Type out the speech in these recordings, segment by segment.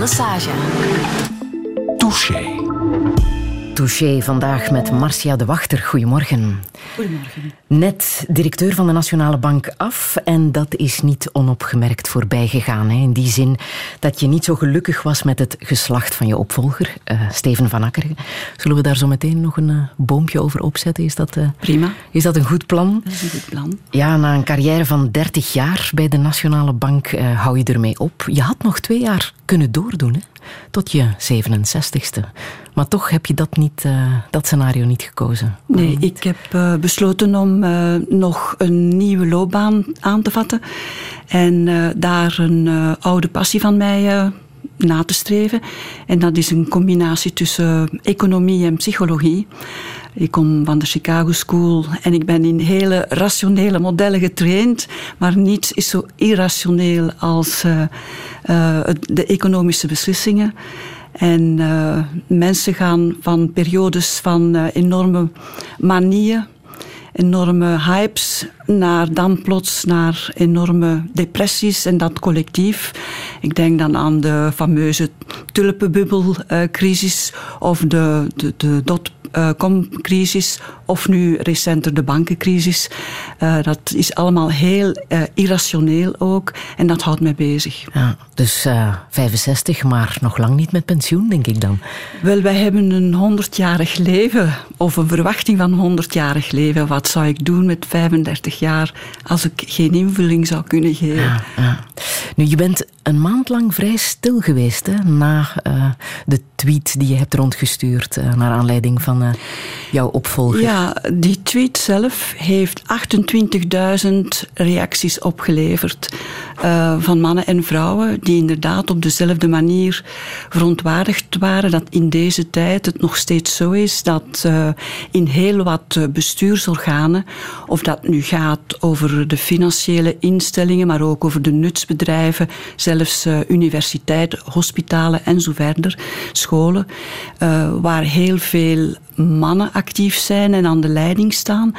Massagem. Touché. Vandaag met Marcia de Wachter. Goedemorgen. Goedemorgen. Net directeur van de Nationale Bank af en dat is niet onopgemerkt voorbij gegaan. Hè? In die zin dat je niet zo gelukkig was met het geslacht van je opvolger, uh, Steven van Akker. Zullen we daar zo meteen nog een uh, boompje over opzetten? Is dat, uh, Prima. Is dat een goed plan? Dat is een goed plan. Ja, na een carrière van 30 jaar bij de Nationale Bank hou je ermee op. Je had nog twee jaar kunnen doordoen, hè? Tot je 67ste. Maar toch heb je dat, niet, dat scenario niet gekozen. Nee, ik heb besloten om uh, nog een nieuwe loopbaan aan te vatten. En daar een oude passie van mij na te streven. En dat is een combinatie tussen economie en psychologie. Ik kom van de Chicago School en ik ben in hele rationele modellen getraind, maar niets is zo irrationeel als de economische beslissingen. En uh, mensen gaan van periodes van enorme manieën, enorme hypes, naar dan plots naar enorme depressies en dat collectief. Ik denk dan aan de fameuze tulpenbubbelcrisis of de, de, de dot com-crisis of nu recenter de bankencrisis. Uh, dat is allemaal heel uh, irrationeel ook en dat houdt mij bezig. Ja, dus uh, 65, maar nog lang niet met pensioen, denk ik dan. Wel, wij hebben een 100-jarig leven of een verwachting van 100-jarig leven. Wat zou ik doen met 35 jaar als ik geen invulling zou kunnen geven? Ja. Nu, je bent een maand lang vrij stil geweest hè, na de tweet die je hebt rondgestuurd naar aanleiding van jouw opvolger. Ja, die tweet zelf heeft 28.000 reacties opgeleverd van mannen en vrouwen die inderdaad op dezelfde manier verontwaardigd waren dat in deze tijd het nog steeds zo is dat in heel wat bestuursorganen, of dat nu gaat over de financiële instellingen, maar ook over de nutsbedrijven, zelfs uh, universiteiten, hospitalen en zo verder, scholen, waar heel veel mannen actief zijn en aan de leiding staan.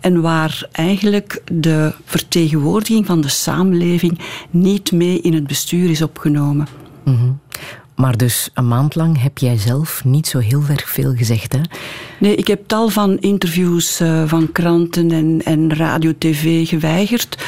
En waar eigenlijk de vertegenwoordiging van de samenleving niet mee in het bestuur is opgenomen. Mm -hmm. Maar dus een maand lang heb jij zelf niet zo heel erg veel gezegd, hè? Nee, ik heb tal van interviews uh, van kranten en, en radio, tv geweigerd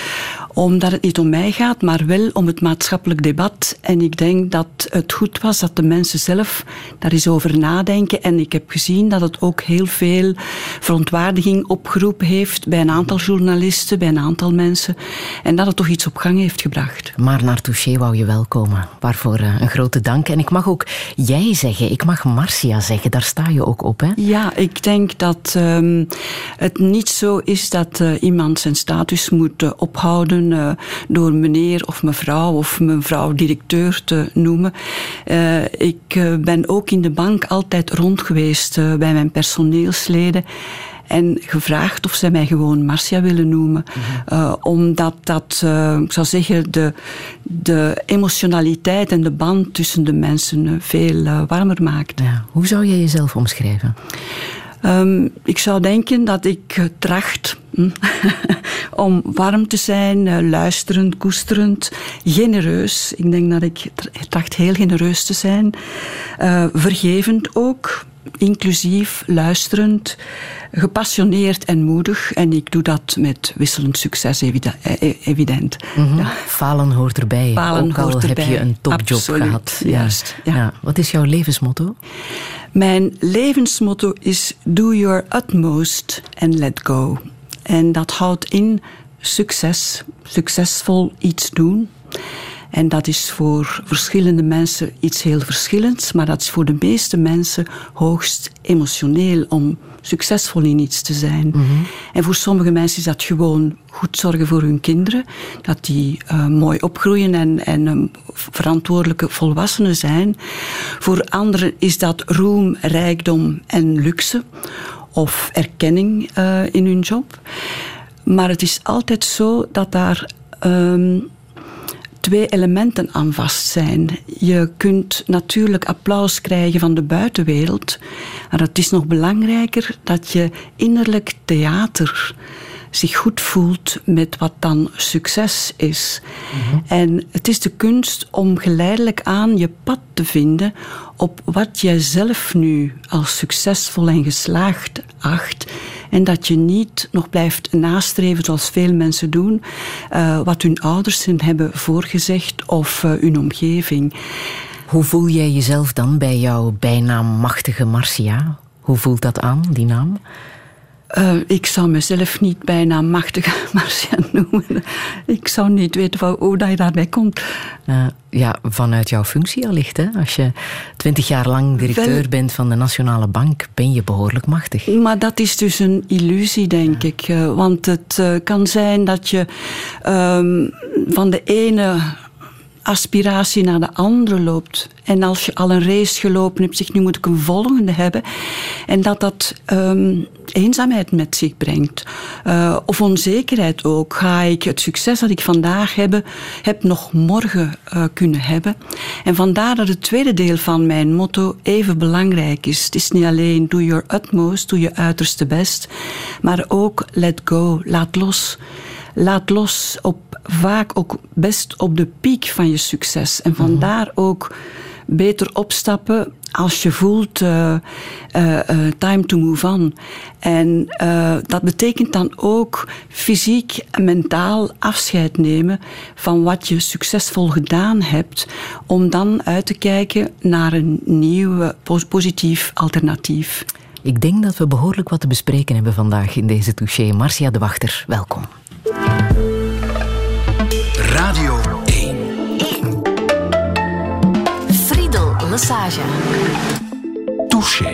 omdat het niet om mij gaat, maar wel om het maatschappelijk debat. En ik denk dat het goed was dat de mensen zelf daar eens over nadenken. En ik heb gezien dat het ook heel veel verontwaardiging opgeroepen heeft bij een aantal journalisten, bij een aantal mensen. En dat het toch iets op gang heeft gebracht. Maar naar Touché wou je wel komen. Waarvoor een grote dank. En ik mag ook jij zeggen, ik mag Marcia zeggen. Daar sta je ook op, hè? Ja, ik denk dat um, het niet zo is dat uh, iemand zijn status moet uh, ophouden uh, door meneer of mevrouw of mevrouw directeur te noemen. Uh, ik uh, ben ook in de bank altijd rond geweest bij mijn personeelsleden en gevraagd of zij mij gewoon Marcia willen noemen. Uh, omdat dat, uh, ik zou zeggen, de, de emotionaliteit en de band tussen de mensen uh, veel warmer maakt. Ja. Hoe zou jij jezelf omschrijven? Um, ik zou denken dat ik tracht hm, om warm te zijn, luisterend, koesterend, genereus. Ik denk dat ik tracht heel genereus te zijn. vergevend ook inclusief, luisterend, gepassioneerd en moedig. En ik doe dat met wisselend succes, evident. Mm-hmm. ja. Falen hoort erbij. Falen Ook al heb je een topjob gehad. Juist. Ja. Ja. Wat is jouw levensmotto? Mijn levensmotto is do your utmost and let go. En dat houdt in succes, succesvol iets doen. En dat is voor verschillende mensen iets heel verschillends, maar dat is voor de meeste mensen hoogst emotioneel om succesvol in iets te zijn. Mm-hmm. En voor sommige mensen is dat gewoon goed zorgen voor hun kinderen, dat die uh, mooi opgroeien en, en um, verantwoordelijke volwassenen zijn. Voor anderen is dat roem, rijkdom en luxe of erkenning uh, in hun job. Maar het is altijd zo dat daar. Um, twee elementen aan vast zijn. Je kunt natuurlijk applaus krijgen van de buitenwereld, maar het is nog belangrijker dat je innerlijk theater zich goed voelt met wat dan succes is. En het is de kunst om geleidelijk aan je pad te vinden op wat jij zelf nu als succesvol en geslaagd acht. En dat je niet nog blijft nastreven zoals veel mensen doen, uh, wat hun ouders hebben voorgezegd of uh, hun omgeving. Hoe voel jij jezelf dan bij jouw bijnaam Machtige Marcia? Hoe voelt dat aan, die naam? Uh, ik zou mezelf niet bijna machtige Marcia noemen. Ik zou niet weten hoe dat je daarbij komt. Uh, ja, vanuit jouw functie allicht. Hè? Als je twintig jaar lang directeur Wel, bent van de Nationale Bank, ben je behoorlijk machtig. Maar dat is dus een illusie, denk ja. ik. Uh, want het kan zijn dat je um, van de ene aspiratie naar de andere loopt. En als je al een race gelopen hebt, zeg nu moet ik een volgende hebben. En dat dat um, eenzaamheid met zich brengt. Uh, of onzekerheid ook. Ga ik het succes dat ik vandaag heb, heb nog morgen uh, kunnen hebben? En vandaar dat het tweede deel van mijn motto even belangrijk is. Het is niet alleen do your utmost, doe je uiterste best. Maar ook let go, laat los laat los op vaak ook best op de piek van je succes. En vandaar ook beter opstappen als je voelt uh, uh, uh, time to move on. En dat betekent dan ook fysiek en mentaal afscheid nemen van wat je succesvol gedaan hebt, om dan uit te kijken naar een nieuw positief alternatief. Ik denk dat we behoorlijk wat te bespreken hebben vandaag in deze touché. Marcia de Wachter, welkom. Radio 1. 1. Friedel Massage. Touché.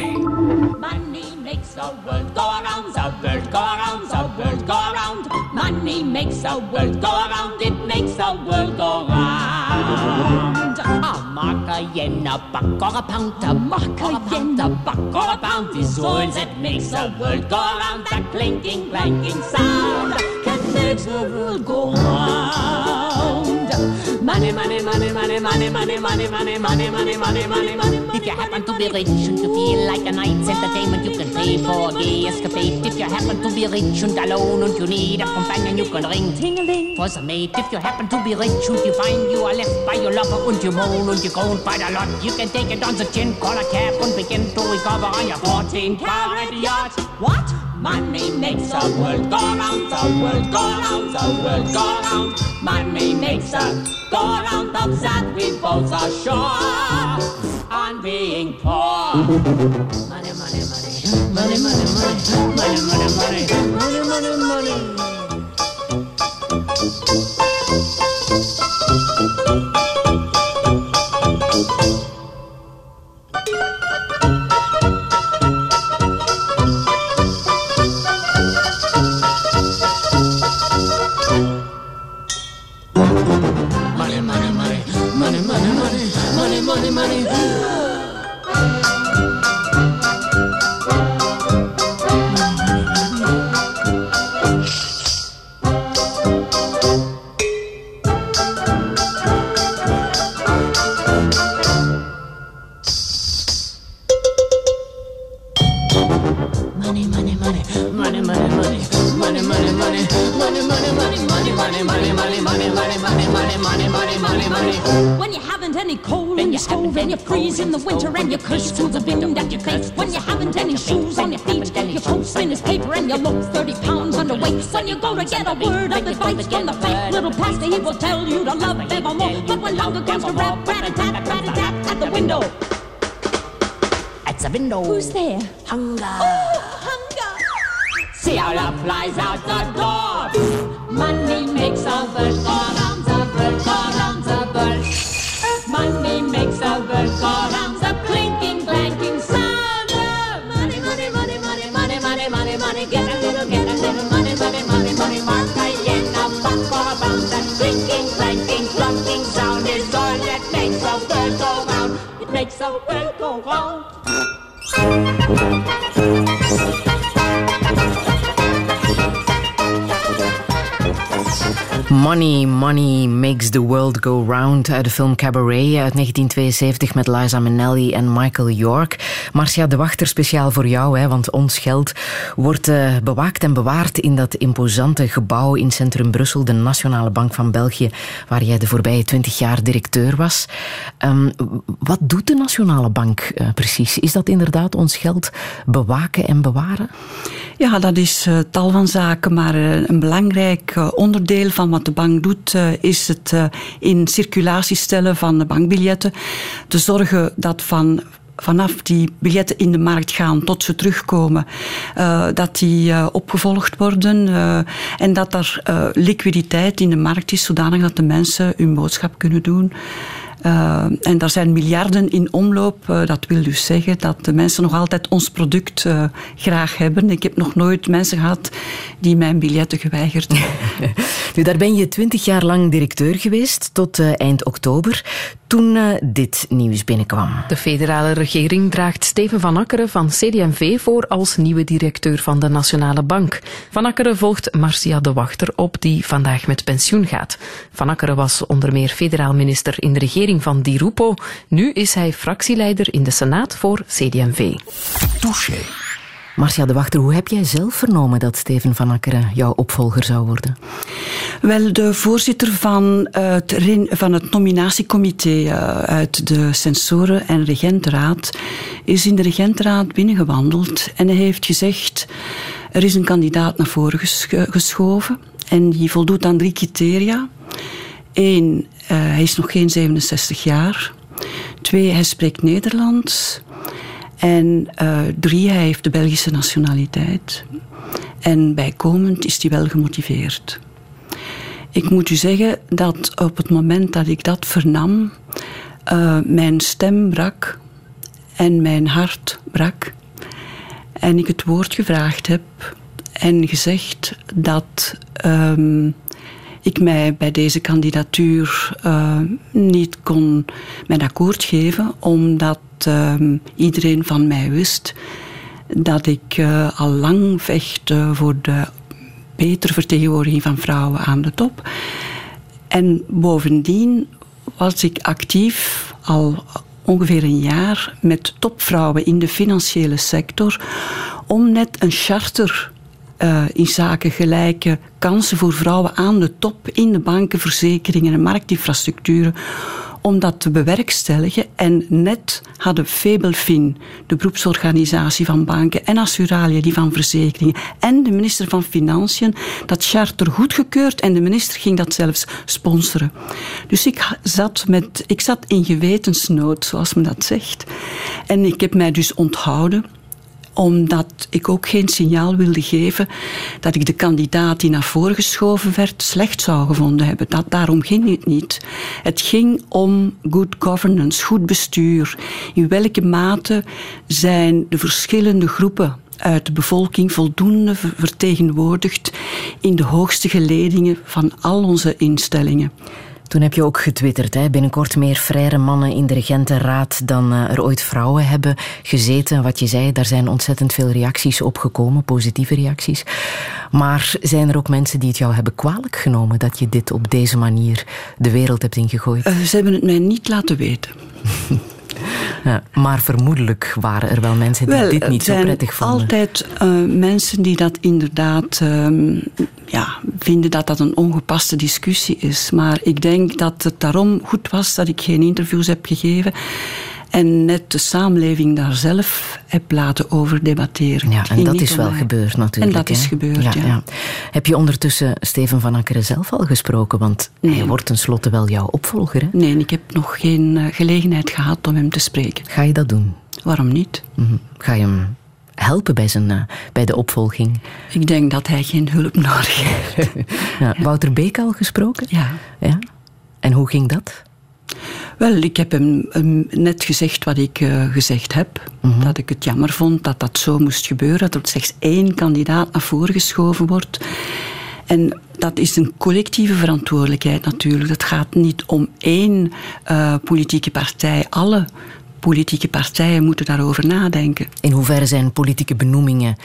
Money makes the world go around, the world go around, the world go around. Money makes the world go around, it makes the world go round. A mark, a yen, a buck, or a pound, a mark, a yen, a buck, or a pound is all that makes the world go around. That clinking, clanking sound can make the world go round. Money, money, money, money, money, money, money, money, money, money, money, money, money. If you happen to be rich and you feel like a night's entertainment, you can pay for a gay escapade. If you happen to be rich and alone and you need a companion, you can ring ting-a-ling for some mate. If you happen to be rich and you find you are left by your lover and you moan and you groan quite a lot, you can take it on the chin, call a cab and begin to recover on your 14 carat yacht. What? Money makes the world go round, the world go round, the world go round. Money makes the go round of that we both are sure on being poor. Money, money, money, money, money, money, money, money, money, money, money, money. Money, money, money, you haven't any coal in your stove and you freeze in the winter and you curse to the wind at your face. When you haven't any shoes on your feet, your postman is paper and you look 30 pounds underweight. When you go to get a word of advice from the fake little pastor, he will tell you to love evermore. But when longer comes to rap, rat a tat, rat a tat at the window. At the window. Who's there? Hunger. Oh, Hunger! See how love flies out the door. Money makes the world go round, the world go round, the world. Money makes world go round, the clinking, clanking sound. Money, money, money, money, money, money, money, money. Get a little, get a little money, money, money, money. Mark a yen, a buck or a pound. That clinking, clanking, clunking sound is all that makes the world go round. It makes the world go round. Money, Money Makes the World Go Round uit de film Cabaret uit 1972 met Liza Minnelli en Michael York. Marcia de Wachter, speciaal voor jou, hè, want ons geld wordt uh, bewaakt en bewaard in dat imposante gebouw in centrum Brussel, de Nationale Bank van België, waar jij de voorbije twintig jaar directeur was. Um, wat doet de Nationale Bank uh, precies? Is dat inderdaad ons geld bewaken en bewaren? Ja, dat is tal van zaken, maar een belangrijk onderdeel van wat de bank doet, uh, is het uh, in circulatie stellen van de bankbiljetten. Te zorgen dat van vanaf die biljetten in de markt gaan tot ze terugkomen, uh, dat die opgevolgd worden en dat er liquiditeit in de markt is, zodanig dat de mensen hun boodschap kunnen doen. Uh, en daar zijn miljarden in omloop. Uh, dat wil dus zeggen dat de mensen nog altijd ons product uh, graag hebben. Ik heb nog nooit mensen gehad die mijn biljetten geweigerd hebben. nu, daar ben je twintig jaar lang directeur geweest, tot eind oktober, toen dit nieuws binnenkwam. De federale regering draagt Steven van Akkeren van CD&V voor als nieuwe directeur van de Nationale Bank. Van Akkeren volgt Marcia de Wachter op, die vandaag met pensioen gaat. Van Akkeren was onder meer federaal minister in de regering van Di Rupo. Nu is hij fractieleider in de Senaat voor CD&V. Touché. Marcia de Wachter, hoe heb jij zelf vernomen dat Steven van Akkeren jouw opvolger zou worden? Wel, de voorzitter van het, van het nominatiecomité uh, uit de Sensoren- en Regentenraad is in de Regentenraad binnengewandeld en hij heeft gezegd er is een kandidaat naar voren geschoven en die voldoet aan drie criteria. Eén, uh, hij is nog geen 67 jaar. Twee, hij spreekt Nederlands. En uh, drie, hij heeft de Belgische nationaliteit. En bijkomend is hij wel gemotiveerd. Ik moet u zeggen dat op het moment dat ik dat vernam, uh, mijn stem brak en mijn hart brak. En ik het woord gevraagd heb en gezegd dat um, ik mij bij deze kandidatuur uh, niet kon mijn akkoord geven, omdat uh, iedereen van mij wist dat ik uh, al lang vecht voor de betere vertegenwoordiging van vrouwen aan de top. En bovendien was ik actief al ongeveer een jaar met topvrouwen in de financiële sector om net een charter uh, in zaken gelijke kansen voor vrouwen aan de top in de banken, verzekeringen en marktinfrastructuren om dat te bewerkstelligen. En net hadden Febelfin, de beroepsorganisatie van banken, en Assuralia, die van verzekeringen, en de minister van Financiën, dat charter goedgekeurd en de minister ging dat zelfs sponsoren. Dus ik zat, met, ik zat in gewetensnood, zoals men dat zegt. En ik heb mij dus onthouden omdat ik ook geen signaal wilde geven dat ik de kandidaat die naar voren geschoven werd slecht zou gevonden hebben. Dat, daarom ging het niet. Het ging om good governance, goed bestuur. In welke mate zijn de verschillende groepen uit de bevolking voldoende vertegenwoordigd in de hoogste geledingen van al onze instellingen. Toen heb je ook getwitterd, hè? binnenkort meer vrije mannen in de regentenraad dan uh, er ooit vrouwen hebben gezeten. Wat je zei, daar zijn ontzettend veel reacties op gekomen, positieve reacties. Maar zijn er ook mensen die het jou hebben kwalijk genomen dat je dit op deze manier de wereld hebt ingegooid? Uh, ze hebben het mij niet laten weten. Ja, maar vermoedelijk waren er wel mensen die wel, dit niet zo prettig vonden. altijd uh, mensen die dat inderdaad um, ja, vinden dat dat een ongepaste discussie is. Maar ik denk dat het daarom goed was dat ik geen interviews heb gegeven en net de samenleving daar zelf heb laten over debatteren. Ja, en dat is wel mij. gebeurd natuurlijk. En dat hè? is gebeurd, ja, ja. ja, Heb je ondertussen Steven van Akkeren zelf al gesproken? Want nee. hij wordt tenslotte wel jouw opvolger, hè? Nee, ik heb nog geen uh, gelegenheid gehad om hem te spreken. Ga je dat doen? Waarom niet? -hmm. Ga je hem helpen bij, zijn, uh, bij de opvolging? Ik denk dat hij geen hulp nodig heeft. ja, Wouter Beek al gesproken? Ja. ja. En hoe ging dat? Wel, ik heb hem, hem net gezegd wat ik uh, gezegd heb. Mm -hmm. Dat ik het jammer vond dat dat zo moest gebeuren. Dat er slechts één kandidaat naar voren geschoven wordt. En dat is een collectieve verantwoordelijkheid natuurlijk. Het gaat niet om één uh, politieke partij. Alle politieke partijen moeten daarover nadenken. In hoeverre zijn politieke benoemingen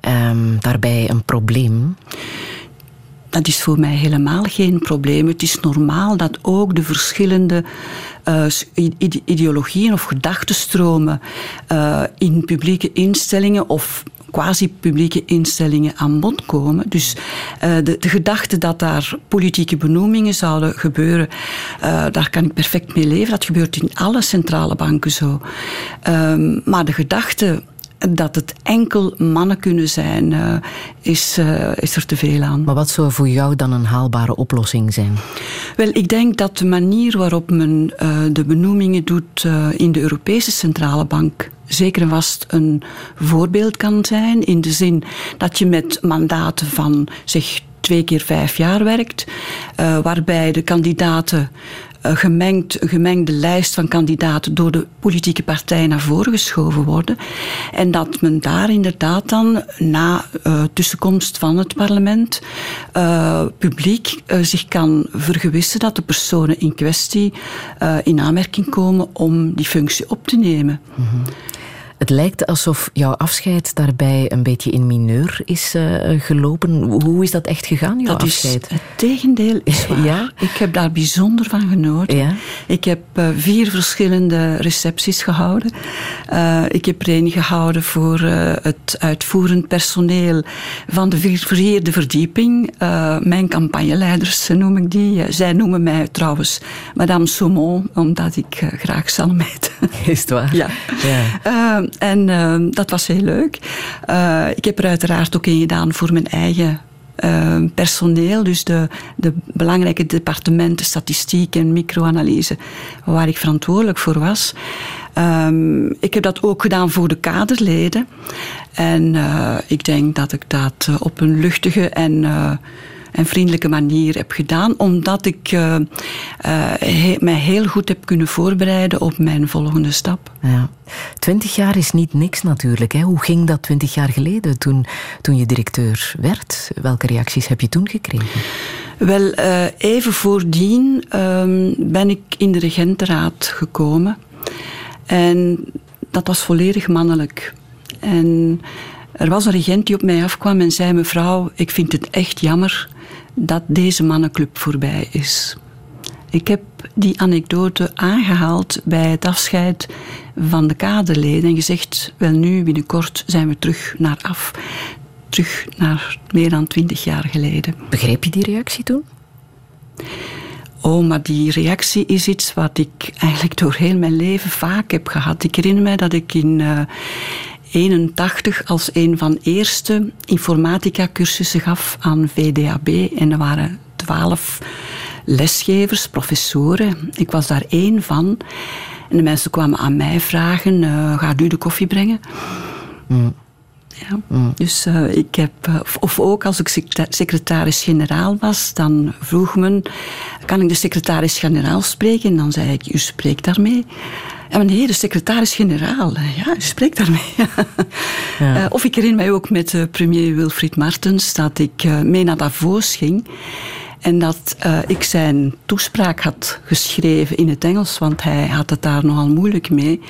um, daarbij een probleem? Dat is voor mij helemaal geen probleem. Het is normaal dat ook de verschillende uh, ideologieën of gedachtenstromen uh, in publieke instellingen of quasi-publieke instellingen aan bod komen. Dus uh, de, de, gedachte dat daar politieke benoemingen zouden gebeuren, daar kan ik perfect mee leven. Dat gebeurt in alle centrale banken zo. Um, maar de gedachte dat het enkel mannen kunnen zijn, uh, is, uh, is er te veel aan. Maar wat zou voor jou dan een haalbare oplossing zijn? Wel, ik denk dat de manier waarop men uh, de benoemingen doet in de Europese Centrale Bank zeker en vast een voorbeeld kan zijn. In de zin dat je met mandaten van zeg twee keer vijf jaar werkt, waarbij de kandidaten gemengd, een gemengde lijst van kandidaten door de politieke partij naar voren geschoven worden. En dat men daar inderdaad dan na uh, tussenkomst van het parlement uh, publiek zich kan vergewissen dat de personen in kwestie in aanmerking komen om die functie op te nemen. -hmm. Het lijkt alsof jouw afscheid daarbij een beetje in mineur is uh, gelopen. Hoe is dat echt gegaan, jouw dat afscheid? Is, het tegendeel is waar. ja? Ik heb daar bijzonder van genoten. Ja? Ik heb uh, vier verschillende recepties gehouden. Uh, ik heb er een gehouden voor het uitvoerend personeel van de vierde verdieping. mijn campagneleiders noem ik die. zij noemen mij trouwens Madame Saumon, omdat ik graag salm eet. Is het waar? Ja. ja. En uh, dat was heel leuk. Uh, ik heb er uiteraard ook in gedaan voor mijn eigen uh, personeel, dus de, de belangrijke departementen statistiek en microanalyse, waar ik verantwoordelijk voor was. Um, ik heb dat ook gedaan voor de kaderleden. En ik denk dat ik dat op een luchtige en en vriendelijke manier heb gedaan, omdat ik uh, he, mij heel goed heb kunnen voorbereiden op mijn volgende stap. Ja. Twintig jaar is niet niks natuurlijk. Hè? Hoe ging dat twintig jaar geleden toen, toen je directeur werd? Welke reacties heb je toen gekregen? Wel, uh, even voordien um, ben ik in de regentenraad gekomen. En dat was volledig mannelijk. En er was een regent die op mij afkwam en zei: Mevrouw, ik vind het echt jammer dat deze mannenclub voorbij is. Ik heb die anekdote aangehaald bij het afscheid van de kaderleden en gezegd: Wel, nu binnenkort zijn we terug naar af. Terug naar meer dan twintig jaar geleden. Begreep je die reactie toen? Oh, maar die reactie is iets wat ik eigenlijk door heel mijn leven vaak heb gehad. Ik herinner mij dat ik in. Uh, 81 als een van de eerste informatica-cursussen gaf aan VDAB. En er waren twaalf lesgevers, professoren. Ik was daar één van. En de mensen kwamen aan mij vragen, uh, gaat u de koffie brengen? Mm. Ja. Mm. Dus uh, ik heb, uh, of ook als ik secretaris-generaal was, dan vroeg men, kan ik de secretaris-generaal spreken? En dan zei ik, u spreekt daarmee. Ja, meneer, de secretaris-generaal, ja, u spreekt daarmee. ja. uh, of ik herinner mij ook met uh, premier Wilfried Martens dat ik uh, mee naar Davos ging. En dat ik zijn toespraak had geschreven in het Engels, want hij had het daar nogal moeilijk mee.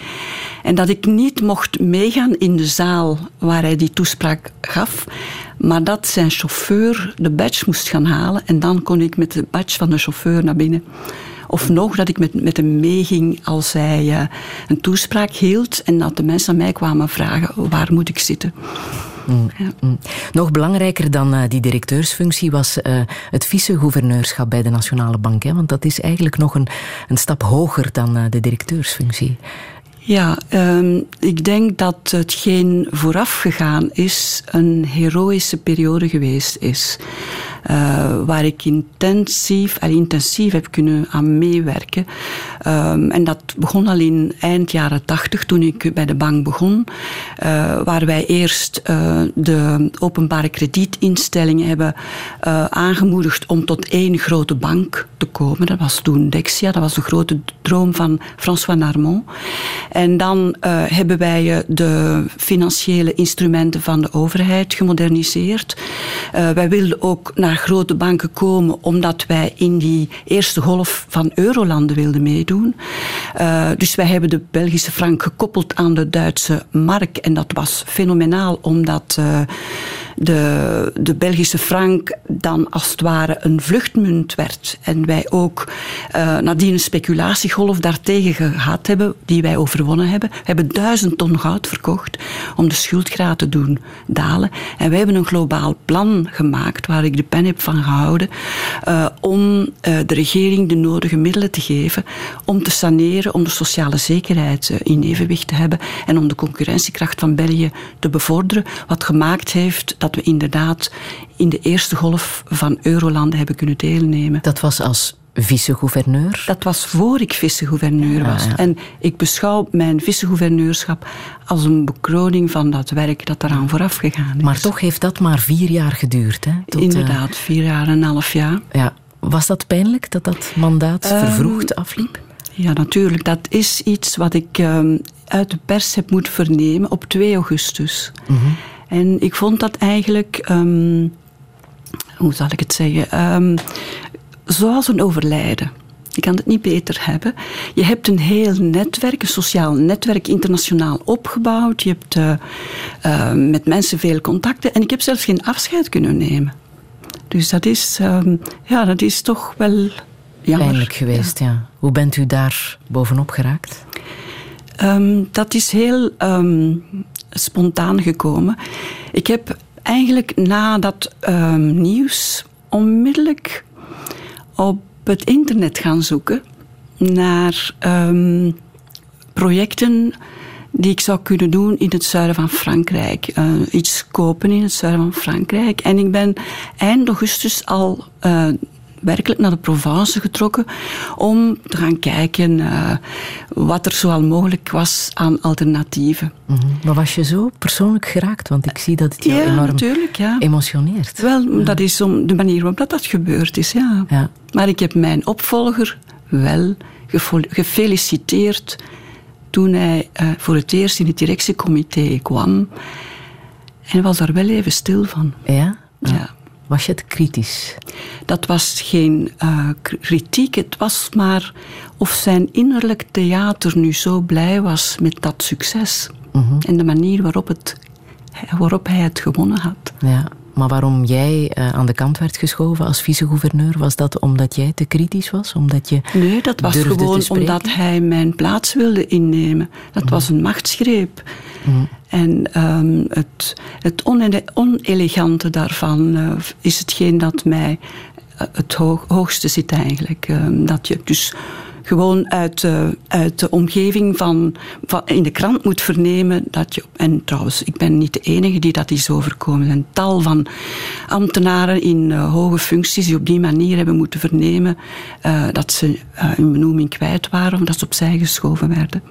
En dat ik niet mocht meegaan in de zaal waar hij die toespraak gaf, maar dat zijn chauffeur de badge moest gaan halen. En dan kon ik met de badge van de chauffeur naar binnen. Of nog dat ik met, met hem meeging als hij uh, een toespraak hield en dat de mensen aan mij kwamen vragen waar moet ik zitten. Mm. Ja. Mm. Nog belangrijker dan uh, die directeursfunctie was uh, het vice-gouverneurschap bij de Nationale Bank. Hè? Want dat is eigenlijk nog een, een stap hoger dan de directeursfunctie. Ja, um, ik denk dat hetgeen vooraf gegaan is een heroïsche periode geweest is. Uh, waar ik intensief, al intensief heb kunnen aan meewerken. Um, en dat begon al in eind jaren tachtig, toen ik bij de bank begon. Uh, waar wij eerst uh, de openbare kredietinstellingen hebben aangemoedigd om tot één grote bank te komen. Dat was toen Dexia, dat was de grote droom van François Narmont. En dan hebben wij de financiële instrumenten van de overheid gemoderniseerd. wij wilden ook naar grote banken komen omdat wij in die eerste golf van eurolanden wilden meedoen. Uh, dus wij hebben de Belgische frank gekoppeld aan de Duitse mark en dat was fenomenaal omdat uh, de, de Belgische frank dan als het ware een vluchtmunt werd. En wij ook uh, nadien een speculatiegolf daartegen gehad hebben, die wij overwonnen hebben. We hebben duizend ton goud verkocht om de schuldgraad te doen dalen. En wij hebben een globaal plan gemaakt, waar ik de pen heb van gehouden, uh, om uh, de regering de nodige middelen te geven om te saneren, om de sociale zekerheid in evenwicht te hebben en om de concurrentiekracht van België te bevorderen, wat gemaakt heeft dat we inderdaad in de eerste golf van Eurolanden hebben kunnen deelnemen. Dat was als vice-gouverneur? Dat was voor ik vice-gouverneur was. Ja. En ik beschouw mijn vice-gouverneurschap als een bekroning van dat werk dat eraan vooraf gegaan is. Maar toch heeft dat maar vier jaar geduurd, hè? Tot, Inderdaad, vier jaar en een half jaar. Ja. Was dat pijnlijk dat dat mandaat um, vervroegd afliep? Ja, natuurlijk. Dat is iets wat ik um, uit de pers heb moeten vernemen op 2 augustus. Mm -hmm. En ik vond dat eigenlijk, um, hoe zal ik het zeggen, um, zoals een overlijden. Je kan het niet beter hebben. Je hebt een heel netwerk, een sociaal netwerk, internationaal opgebouwd. Je hebt uh, uh, met mensen veel contacten. En ik heb zelfs geen afscheid kunnen nemen. Dus dat is, um, ja, dat is toch wel jammer. Pijnlijk geweest, ja. ja. Hoe bent u daar bovenop geraakt? Um, dat is heel um, spontaan gekomen. Ik heb eigenlijk na dat um, nieuws onmiddellijk op het internet gaan zoeken naar um, projecten die ik zou kunnen doen in het zuiden van Frankrijk. Uh, iets kopen in het zuiden van Frankrijk. En ik ben eind augustus al uh, werkelijk naar de Provence getrokken om te gaan kijken uh, wat er zoal mogelijk was aan alternatieven. Mm -hmm. Maar was je zo persoonlijk geraakt? Want ik zie dat het jou ja, enorm natuurlijk, ja. emotioneert. Wel, ja. dat is om de manier waarop dat, dat gebeurd is, ja. ja. Maar ik heb mijn opvolger wel gefeliciteerd toen hij uh, voor het eerst in het directiecomité kwam. En was daar wel even stil van. Ja? Ja. Was je het kritisch? Dat was geen uh, kritiek, het was maar of zijn innerlijk theater nu zo blij was met dat succes. Mhm. Mm -hmm. En de manier waarop, het, waarop hij het gewonnen had. Ja, maar waarom jij uh, aan de kant werd geschoven als vice-gouverneur, was dat omdat jij te kritisch was? Omdat je nee, dat was gewoon omdat hij mijn plaats wilde innemen. Dat mm was een machtsgreep. Mm. En um, het, het onelegante daarvan uh, is hetgeen dat mij uh, het hoog, hoogste zit eigenlijk. Um, dat je dus gewoon uit, uit de omgeving van, van, in de krant moet vernemen dat je. En trouwens, ik ben niet de enige die dat is overkomen. Er zijn tal van ambtenaren in uh, hoge functies die op die manier hebben moeten vernemen uh, dat ze uh, hun benoeming kwijt waren of dat ze opzij geschoven werden.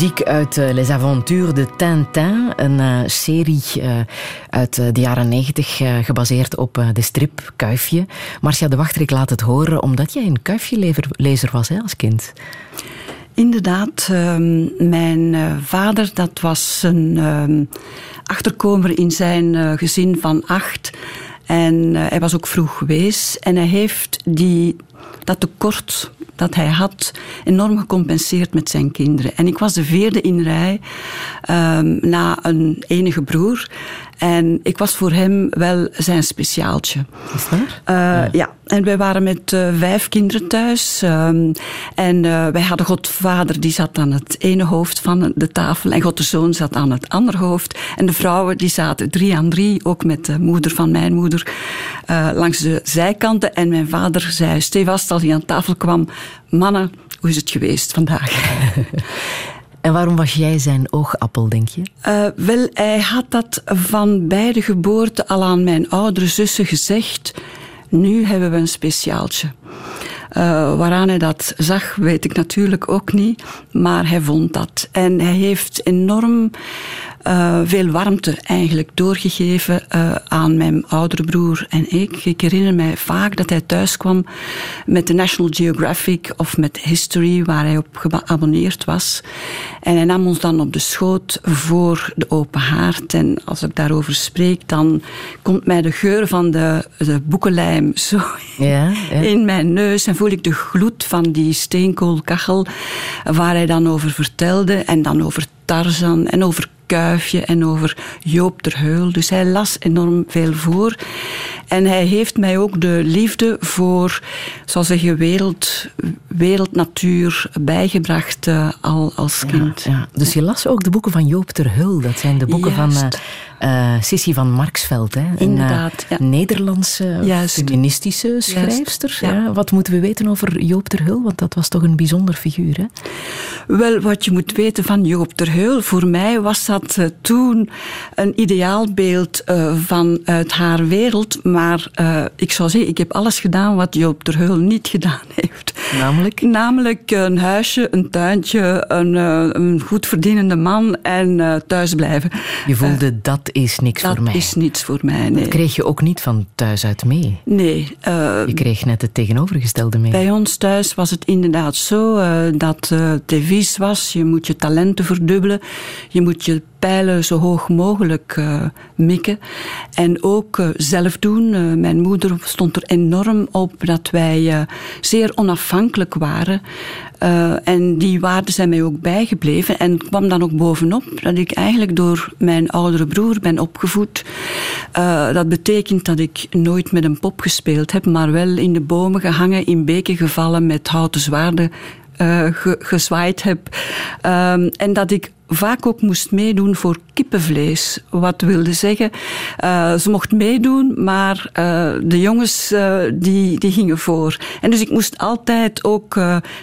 Muziek uit uh, Les Aventures de Tintin, een uh, serie uh, uit de jaren 90 gebaseerd op de strip Kuifje. Marcia de Wachter, ik laat het horen omdat jij een Kuifje-lezer was hè, als kind. Inderdaad, ehm, mijn vader dat was een ehm, achterkomer in zijn gezin van acht. En hij was ook vroeg geweest en hij heeft die, dat tekort dat hij had enorm gecompenseerd met zijn kinderen. En ik was de vierde in rij um, na een enige broer. En ik was voor hem wel zijn speciaaltje. Is dat? Uh, ja. en wij waren met uh, vijf kinderen thuis. Um, en uh, wij hadden Godvader, die zat aan het ene hoofd van de tafel. En God de Zoon zat aan het andere hoofd. En de vrouwen die zaten drie aan drie, ook met de moeder van mijn moeder, langs de zijkanten. En mijn vader zei stevast als hij aan tafel kwam, mannen, hoe is het geweest vandaag? En waarom was jij zijn oogappel, denk je? Uh, wel, hij had dat van bij de geboorte al aan mijn oudere zussen gezegd. Nu hebben we een speciaaltje. Uh, waaraan hij dat zag, weet ik natuurlijk ook niet. Maar hij vond dat. En hij heeft enorm uh, veel warmte eigenlijk doorgegeven uh, aan mijn oudere broer en ik. Ik herinner mij vaak dat hij thuis kwam met de National Geographic of met History, waar hij op geabonneerd was. En hij nam ons dan op de schoot voor de open haard. En als ik daarover spreek, dan komt mij de geur van de, de boekenlijm zo ja, ja. in mijn neus. En voel ik de gloed van die steenkoolkachel, waar hij dan over vertelde. En dan over Tarzan en over Kuifje en over Joop ter Heul. Dus hij las enorm veel voor. En hij heeft mij ook de liefde voor, zoals zeggen, wereld, wereldnatuur bijgebracht uh, al als kind. Ja, Dus je las ook de boeken van Joop ter Heul. Dat zijn de boeken Juist. van uh, Sissy van Marksveld. Hè? Inderdaad. Een uh, Nederlandse Juist. feministische schrijfster. Ja. Wat moeten we weten over Joop ter Heul? Want dat was toch een bijzonder figuur. Hè? Wel, wat je moet weten van Joop ter Heul. Voor mij was dat uh, toen een ideaalbeeld vanuit haar wereld. Maar ik zou zeggen, ik heb alles gedaan wat Joop ter Heul niet gedaan heeft. Namelijk? Namelijk een huisje, een tuintje, een, een goed verdienende man en thuis blijven. Je voelde dat is niks dat voor mij. Dat is niets voor mij, nee. Dat kreeg je ook niet van thuis uit mee? Nee. Uh, je kreeg net het tegenovergestelde mee. Bij ons thuis was het inderdaad zo uh, dat uh, was, je moet je talenten verdubbelen, je moet je pijlen zo hoog mogelijk uh, mikken. En ook uh, zelf doen. Uh, mijn moeder stond er enorm op dat wij zeer onafhankelijk waren. en die waarden zijn mij ook bijgebleven. En kwam dan ook bovenop dat ik eigenlijk door mijn oudere broer ben opgevoed. dat betekent dat ik nooit met een pop gespeeld heb, maar wel in de bomen gehangen, in beken gevallen, met houten zwaarden ge, gezwaaid heb. Um, en dat ik vaak ook moest meedoen voor kippenvlees. Wat wilde zeggen, uh, ze mocht meedoen, maar uh, de jongens die, die gingen voor. En dus ik moest altijd ook,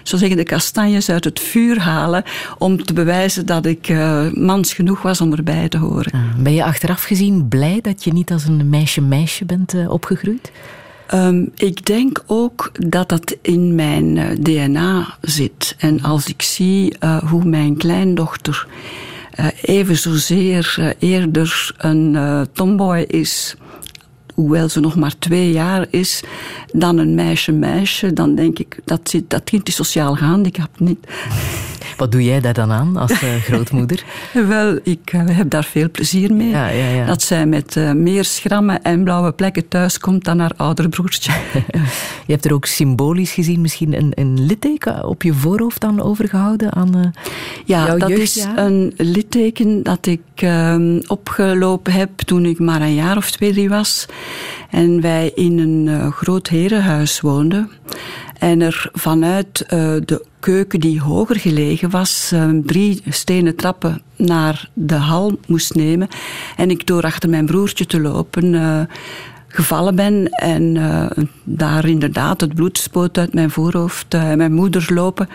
zo zeggen, de kastanjes uit het vuur halen om te bewijzen dat ik mans genoeg was om erbij te horen. Ah, ben je achteraf gezien blij dat je niet als een meisje-meisje bent opgegroeid? Um, ik denk ook dat dat in mijn uh, DNA zit. En als ik zie uh, hoe mijn kleindochter uh, even zozeer eerder een tomboy is, hoewel ze nog maar twee jaar is, dan een meisje-meisje, dan denk ik dat, zit, dat kind is sociaal gehandicapt niet. Wat doe jij daar dan aan als uh, grootmoeder? Wel, ik uh, heb daar veel plezier mee. Ja, ja, ja. Dat zij met uh, meer schrammen en blauwe plekken thuis komt dan haar oudere broertje. je hebt er ook symbolisch gezien misschien een, een litteken op je voorhoofd dan overgehouden aan Ja, jouw dat jeugdjaar? is een litteken dat ik ehm, opgelopen heb toen ik maar een jaar of twee, drie was. En wij in een groot herenhuis woonden. En er vanuit de keuken die hoger gelegen was, uh, drie stenen trappen naar de hal moest nemen. En ik door achter mijn broertje te lopen uh, gevallen ben en daar inderdaad het bloed spoot uit mijn voorhoofd. mijn moeder lopen.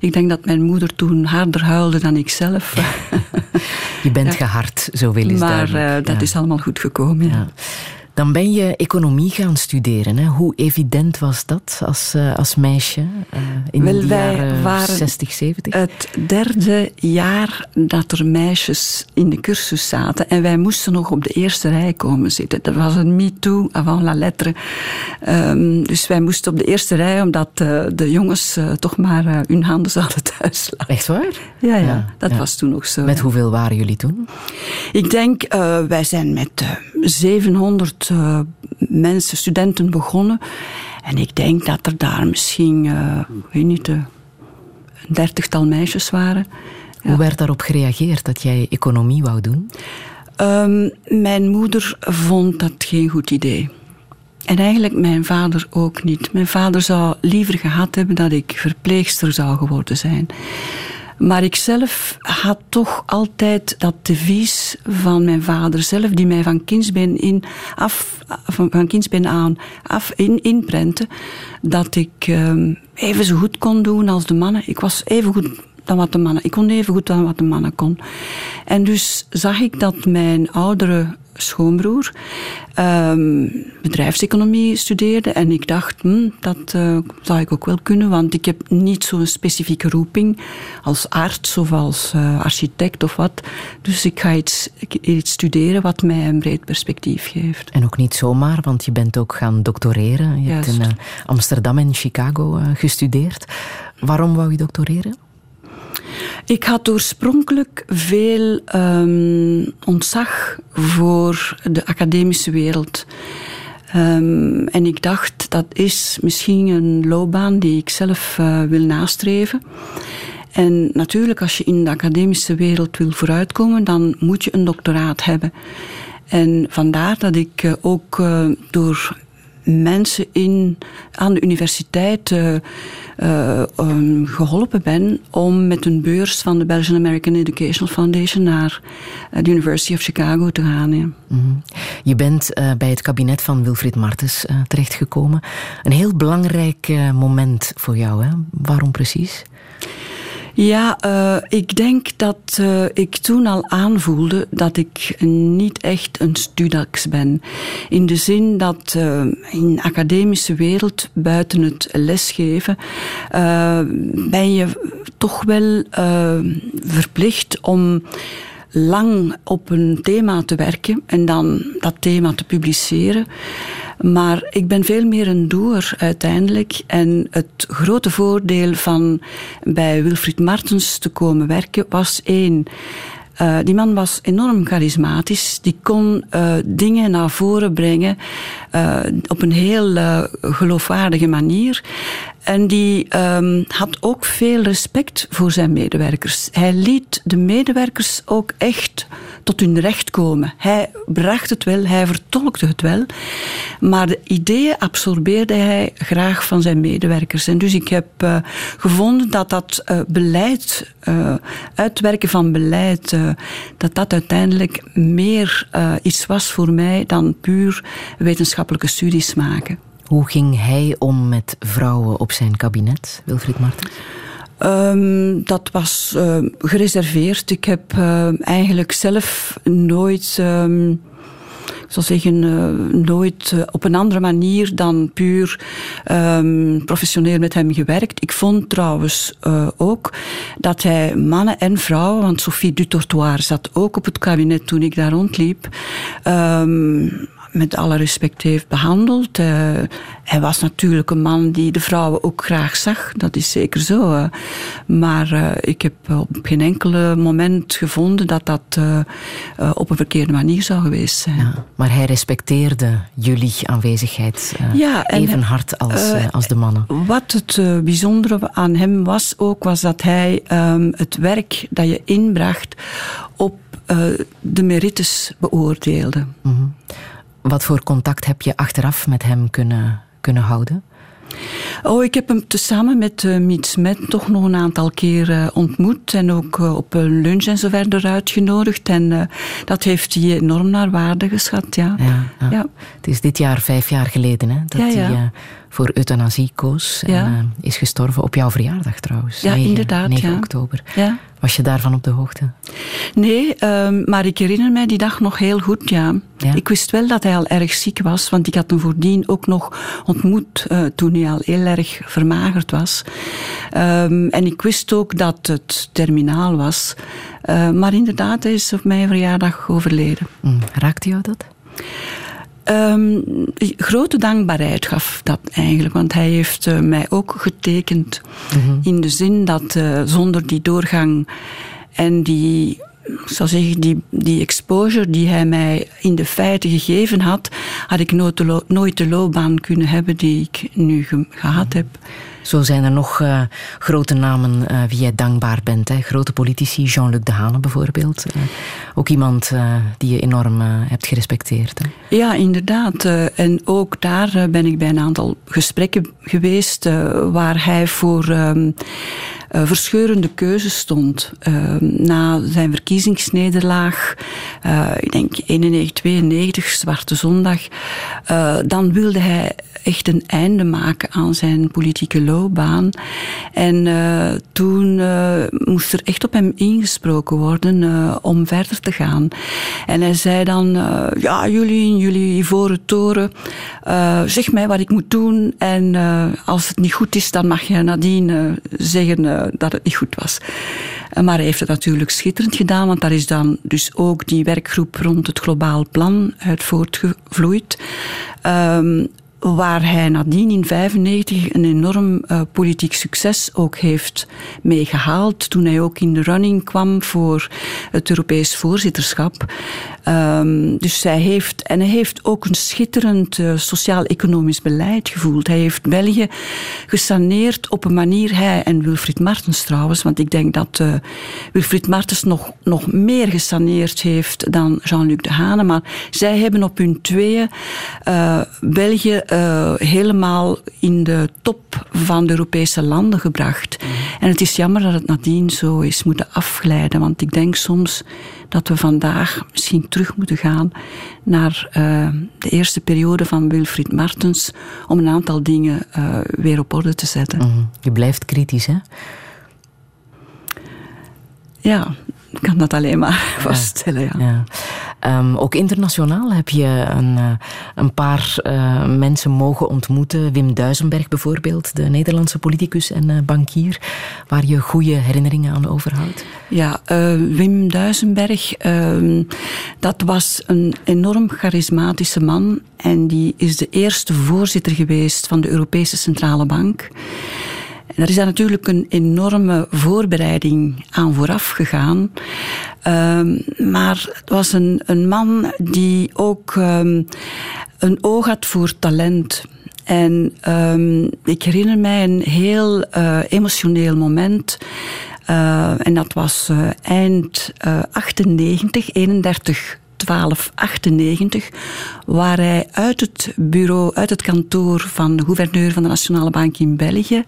Ik denk dat mijn moeder toen harder huilde dan ik zelf. Je bent ja. gehard, zo wil is Maar dat ja. is allemaal goed gekomen. Ja. Dan ben je economie gaan studeren. Hè? Hoe evident was dat als, uh, als meisje uh, in Wel, de wij jaren waren 60, 70? Het derde jaar dat er meisjes in de cursus zaten en wij moesten nog op de eerste rij komen zitten. Dat was een me-too avant la lettre. Um, dus wij moesten op de eerste rij omdat uh, de jongens toch maar hun handen zouden thuis laten. Echt waar? Ja, ja, ja dat ja. was toen nog zo. Met hoeveel waren jullie toen? Ik denk, wij zijn met 700 uh, mensen, studenten begonnen. En ik denk dat er daar misschien, uh, weet niet, een dertigtal meisjes waren. Hoe werd daarop gereageerd dat jij economie wou doen? Um, mijn moeder vond dat geen goed idee. En eigenlijk mijn vader ook niet. Mijn vader zou liever gehad hebben dat ik verpleegster zou geworden zijn. Maar ik zelf had toch altijd dat devies van mijn vader zelf, die mij van kindsbeen, in, af, van, kindsbeen aan af in, inprente, dat ik um, even zo goed kon doen als de mannen. Ik was even goed dan wat de mannen. Ik kon even goed dan wat de mannen kon. En dus zag ik dat mijn oudere schoonbroer um, bedrijfseconomie studeerde. En ik dacht, hm, dat uh, zou ik ook wel kunnen, want ik heb niet zo'n specifieke roeping als arts of als uh, architect of wat. Dus ik ga iets, iets studeren wat mij een breed perspectief geeft. En ook niet zomaar, want je bent ook gaan doctoreren. Je Juist. hebt in uh, Amsterdam en Chicago gestudeerd. Waarom wou je doctoreren? Ik had oorspronkelijk veel um, ontzag voor de academische wereld. Um, en ik dacht, dat is misschien een loopbaan die ik zelf uh, wil nastreven. En natuurlijk, als je in de academische wereld wil vooruitkomen, dan moet je een doctoraat hebben. En vandaar dat ik uh, ook uh, door mensen in, aan de universiteit uh, um, geholpen ben om met een beurs van de Belgian American Educational Foundation naar uh, de University of Chicago te gaan. -hmm. Je bent bij het kabinet van Wilfried Martens terechtgekomen. Een heel belangrijk moment voor jou. Hè? Waarom precies? Ja, uh, ik denk dat uh, ik toen al aanvoelde dat ik niet echt een studax ben. In de zin dat uh, in de academische wereld, buiten het lesgeven, ben je toch wel verplicht om lang op een thema te werken en dan dat thema te publiceren. Maar ik ben veel meer een doer uiteindelijk. En het grote voordeel van bij Wilfried Martens te komen werken was één. Uh, die man was enorm charismatisch. Die kon uh, dingen naar voren brengen uh, op een heel geloofwaardige manier. En die um, had ook veel respect voor zijn medewerkers. Hij liet de medewerkers ook echt tot hun recht komen. Hij bracht het wel, hij vertolkte het wel. Maar de ideeën absorbeerde hij graag van zijn medewerkers. En dus ik heb uh, gevonden dat dat uh, beleid, uh, uitwerken van beleid, dat dat uiteindelijk meer iets was voor mij dan puur wetenschappelijke studies maken. Hoe ging hij om met vrouwen op zijn kabinet, Wilfried Martens? Um, dat was uh, gereserveerd. Ik heb uh, eigenlijk zelf nooit, um, ik zal zeggen, uh, nooit op een andere manier dan puur professioneel met hem gewerkt. Ik vond trouwens ook dat hij mannen en vrouwen, want Sophie Dutortoir zat ook op het kabinet toen ik daar rondliep met alle respect heeft behandeld. Uh, hij was natuurlijk een man die de vrouwen ook graag zag. Dat is zeker zo. Uh. Maar uh, ik heb op geen enkele moment gevonden dat dat op een verkeerde manier zou geweest zijn. Ja, maar hij respecteerde jullie aanwezigheid ja, even hard als, als de mannen. Wat het bijzondere aan hem was ook, was dat hij um, het werk dat je inbracht op de merites beoordeelde. Mm -hmm. Wat voor contact heb je achteraf met hem kunnen, kunnen houden? Oh, ik heb hem tezamen met uh, Miet Smet toch nog een aantal keer uh, ontmoet. En ook uh, op een lunch en zo verder uitgenodigd. En dat heeft hij enorm naar waarde geschat, ja. Ja, ja. ja. Het is dit jaar vijf jaar geleden hè, dat ja, hij voor euthanasie koos. En eh, is gestorven op jouw verjaardag trouwens. Ja, 9, inderdaad, 9 ja. oktober. Ja. Was je daarvan op de hoogte? Nee, ehm, maar ik herinner mij die dag nog heel goed, ja. Ja. Ik wist wel dat hij al erg ziek was, want ik had hem voordien ook nog ontmoet eh, toen hij al heel erg vermagerd was. Ehm, en ik wist ook dat het terminaal was. Eh, maar inderdaad, hij is op mijn verjaardag overleden. Hm, Raakte jou dat? Ehm, grote dankbaarheid gaf dat eigenlijk, want hij heeft eh, mij ook getekend in de zin dat eh, zonder die doorgang en die, ik zou zeggen, die, die exposure die hij mij in de feiten gegeven had, had ik nooit de, lo- nooit de loopbaan kunnen hebben die ik nu ge- gehad heb. Zo zijn er nog eh, grote namen eh, wie jij dankbaar bent. Hè? Grote politici, Jean-Luc Dehane bijvoorbeeld. Eh, ook iemand die je enorm hebt gerespecteerd. Hè? Ja, inderdaad. En ook daar ben ik bij een aantal gesprekken geweest waar hij voor ehm, eh, verscheurende keuzes stond. Ehm, Na zijn verkiezingsnederlaag, ik denk 91, 92, Zwarte Zondag, dan wilde hij echt een einde maken aan zijn politieke loopbaan. En eh, toen eh, moest er echt op hem ingesproken worden eh, om verder te gaan. En hij zei dan, ja, jullie in jullie ivoren toren, zeg mij wat ik moet doen. En als het niet goed is, dan mag je nadien zeggen dat het niet goed was. Maar hij heeft het natuurlijk schitterend gedaan, want daar is dan dus ook die werkgroep rond het globaal plan uit voortgevloeid. Ehm, waar hij nadien in 1995 een enorm eh, politiek succes ook heeft mee gehaald. Toen hij ook in de running kwam voor het Europees voorzitterschap. Ehm, dus hij heeft, en hij heeft ook een schitterend eh, sociaal-economisch beleid gevoeld. Hij heeft België gesaneerd op een manier, hij en Wilfried Martens trouwens, want ik denk dat eh, Wilfried Martens nog, nog meer gesaneerd heeft dan Jean-Luc Dehane. Maar zij hebben op hun tweeën België eh, helemaal in de top van de Europese landen gebracht. En het is jammer dat het nadien zo is moeten afglijden, want ik denk soms dat we vandaag misschien terug moeten gaan naar eh, de eerste periode van Wilfried Martens om een aantal dingen eh, weer op orde te zetten. Mhm. Je blijft kritisch, hè? Ja, kan dat alleen maar vaststellen. Ja. Ja. Ehm, ook internationaal heb je een, eh, een paar eh, mensen mogen ontmoeten. Wim Duisenberg bijvoorbeeld, de Nederlandse politicus en eh, bankier, waar je goede herinneringen aan overhoudt. Ja, Wim Duisenberg, ehm, dat was een enorm charismatische man. En die is de eerste voorzitter geweest van de Europese Centrale Bank. Daar is daar natuurlijk een enorme voorbereiding aan vooraf gegaan. Ehm, maar het was een, een man die ook ehm, een oog had voor talent. En ehm, ik herinner mij een heel eh, emotioneel moment. Eh, en dat was eh, eind eh, 98, 31 12, 98, waar hij uit het bureau, uit het kantoor van de gouverneur van de Nationale Bank in België,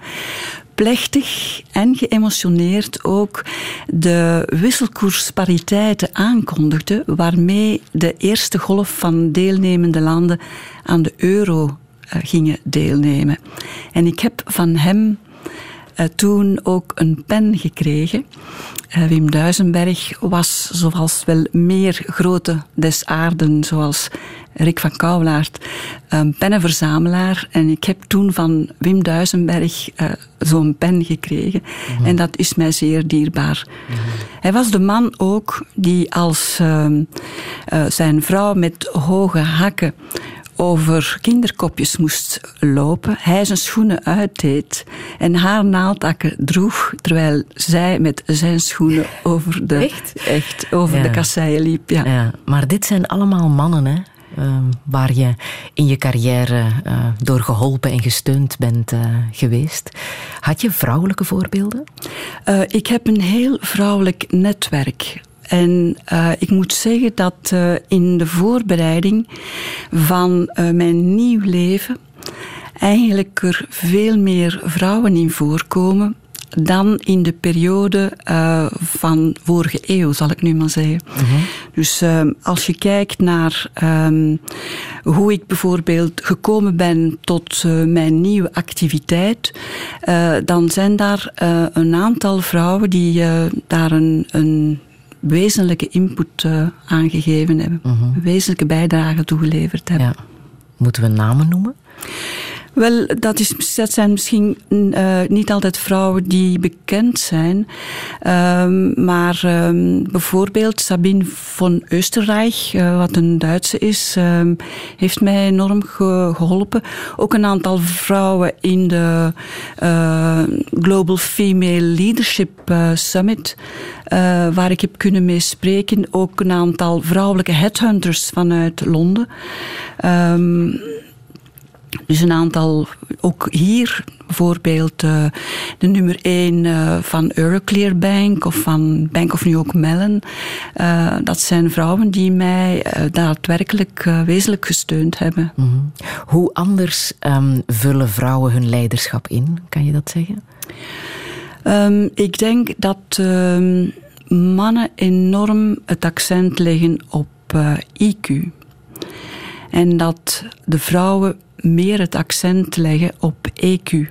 plechtig en geëmotioneerd ook de wisselkoerspariteiten aankondigde, waarmee de eerste golf van deelnemende landen aan de euro eh, gingen deelnemen. En ik heb van hem toen ook een pen gekregen. Eh, Wim Duisenberg was, zoals wel meer grote des aarden, zoals Rick van Kouwelaert, een pennenverzamelaar. En ik heb toen van Wim Duisenberg eh, zo'n pen gekregen. En dat is mij zeer dierbaar. Hij was de man ook die als ehm, eh, zijn vrouw met hoge hakken over kinderkopjes moest lopen. Hij zijn schoenen uitdeed en haar naaldtakken droeg, terwijl zij met zijn schoenen over de, Echt? echt over Ja. de kasseien liep. Ja. Ja, maar dit zijn allemaal mannen, hè? ehm, waar je in je carrière eh, door geholpen en gesteund bent eh, geweest. Had je vrouwelijke voorbeelden? Eh, ik heb een heel vrouwelijk netwerk. En eh, ik moet zeggen dat eh, in de voorbereiding van eh, mijn nieuw leven eigenlijk er veel meer vrouwen in voorkomen dan in de periode van vorige eeuw, zal ik nu maar zeggen. Dus ehm, als je kijkt naar ehm, hoe ik bijvoorbeeld gekomen ben tot mijn nieuwe activiteit, dan zijn daar een aantal vrouwen die daar een, een wezenlijke input aangegeven hebben, -huh. een wezenlijke bijdrage toegeleverd hebben. Ja. Moeten we namen noemen? Wel, dat, is, zijn misschien uh, niet altijd vrouwen die bekend zijn. Um, maar um, bijvoorbeeld Sabine von Österreich, uh, wat een Duitse is, um, heeft mij enorm ge geholpen. Ook een aantal vrouwen in de uh, Global Female Leadership Summit, waar ik heb kunnen mee spreken. Ook een aantal vrouwelijke headhunters vanuit Londen. Dus een aantal, ook hier bijvoorbeeld uh, de nummer 1 uh, van Euroclear Bank of van Bank of New York Mellon. Uh, dat zijn vrouwen die mij daadwerkelijk wezenlijk gesteund hebben. Mm -hmm. Hoe anders um, vullen vrouwen hun leiderschap in? Kan je dat zeggen? Um, ik denk dat um, mannen enorm het accent leggen op IQ. En dat de vrouwen meer het accent leggen op EQ.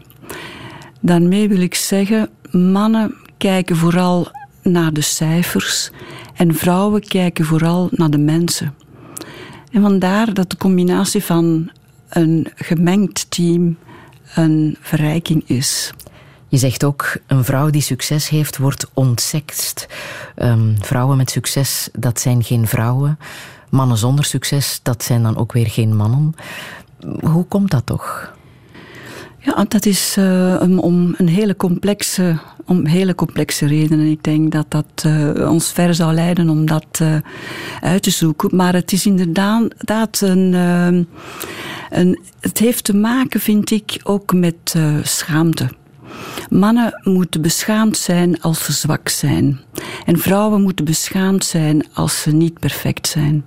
Daarmee wil ik zeggen, mannen kijken vooral naar de cijfers en vrouwen kijken vooral naar de mensen. En vandaar dat de combinatie van een gemengd team een verrijking is. Je zegt ook, een vrouw die succes heeft, wordt ontsekst. Um, vrouwen met succes, dat zijn geen vrouwen. Mannen zonder succes, dat zijn dan ook weer geen mannen. Hoe komt dat toch? Ja, dat is uh, om een hele complexe, om hele complexe redenen. Ik denk dat dat uh, ons ver zou leiden om dat uh, uit te zoeken. Maar het is inderdaad een, een. Het heeft te maken, vind ik, ook met schaamte. Mannen moeten beschaamd zijn als ze zwak zijn. En vrouwen moeten beschaamd zijn als ze niet perfect zijn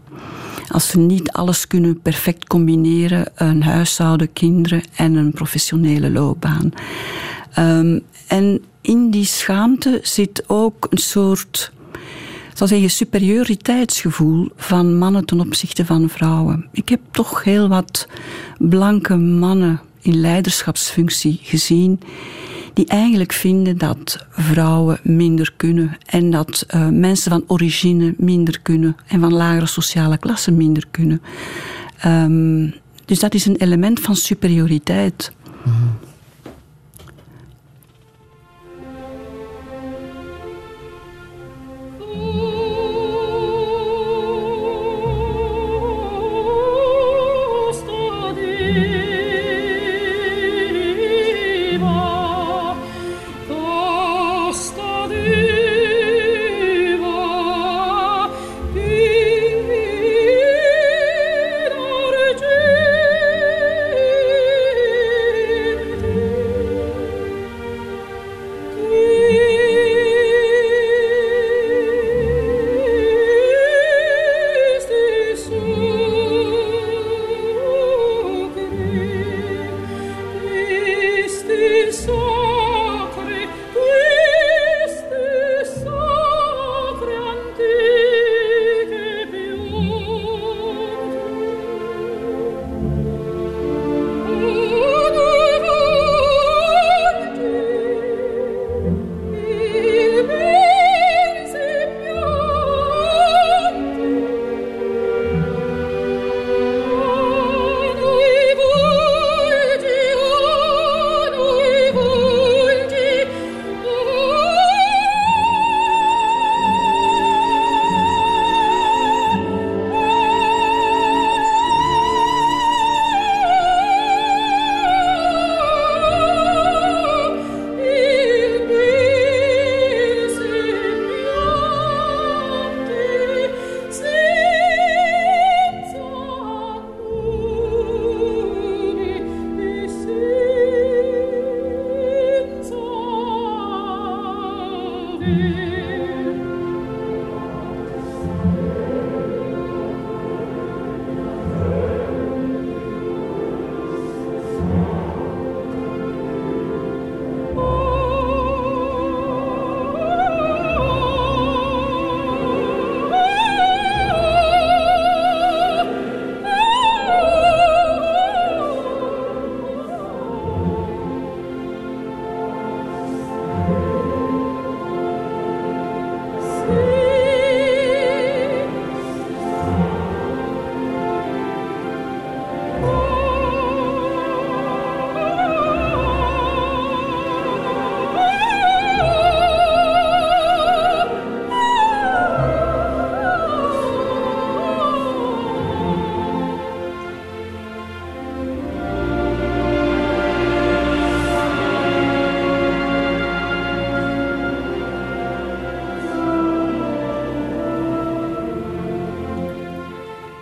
als ze niet alles kunnen perfect combineren, een huishouden, kinderen en een professionele loopbaan. Um, en in die schaamte zit ook een soort zal superioriteitsgevoel van mannen ten opzichte van vrouwen. Ik heb toch heel wat blanke mannen in leiderschapsfunctie gezien die eigenlijk vinden dat vrouwen minder kunnen en dat uh, mensen van origine minder kunnen en van lagere sociale klassen minder kunnen. Um, dus dat is een element van superioriteit. -hmm.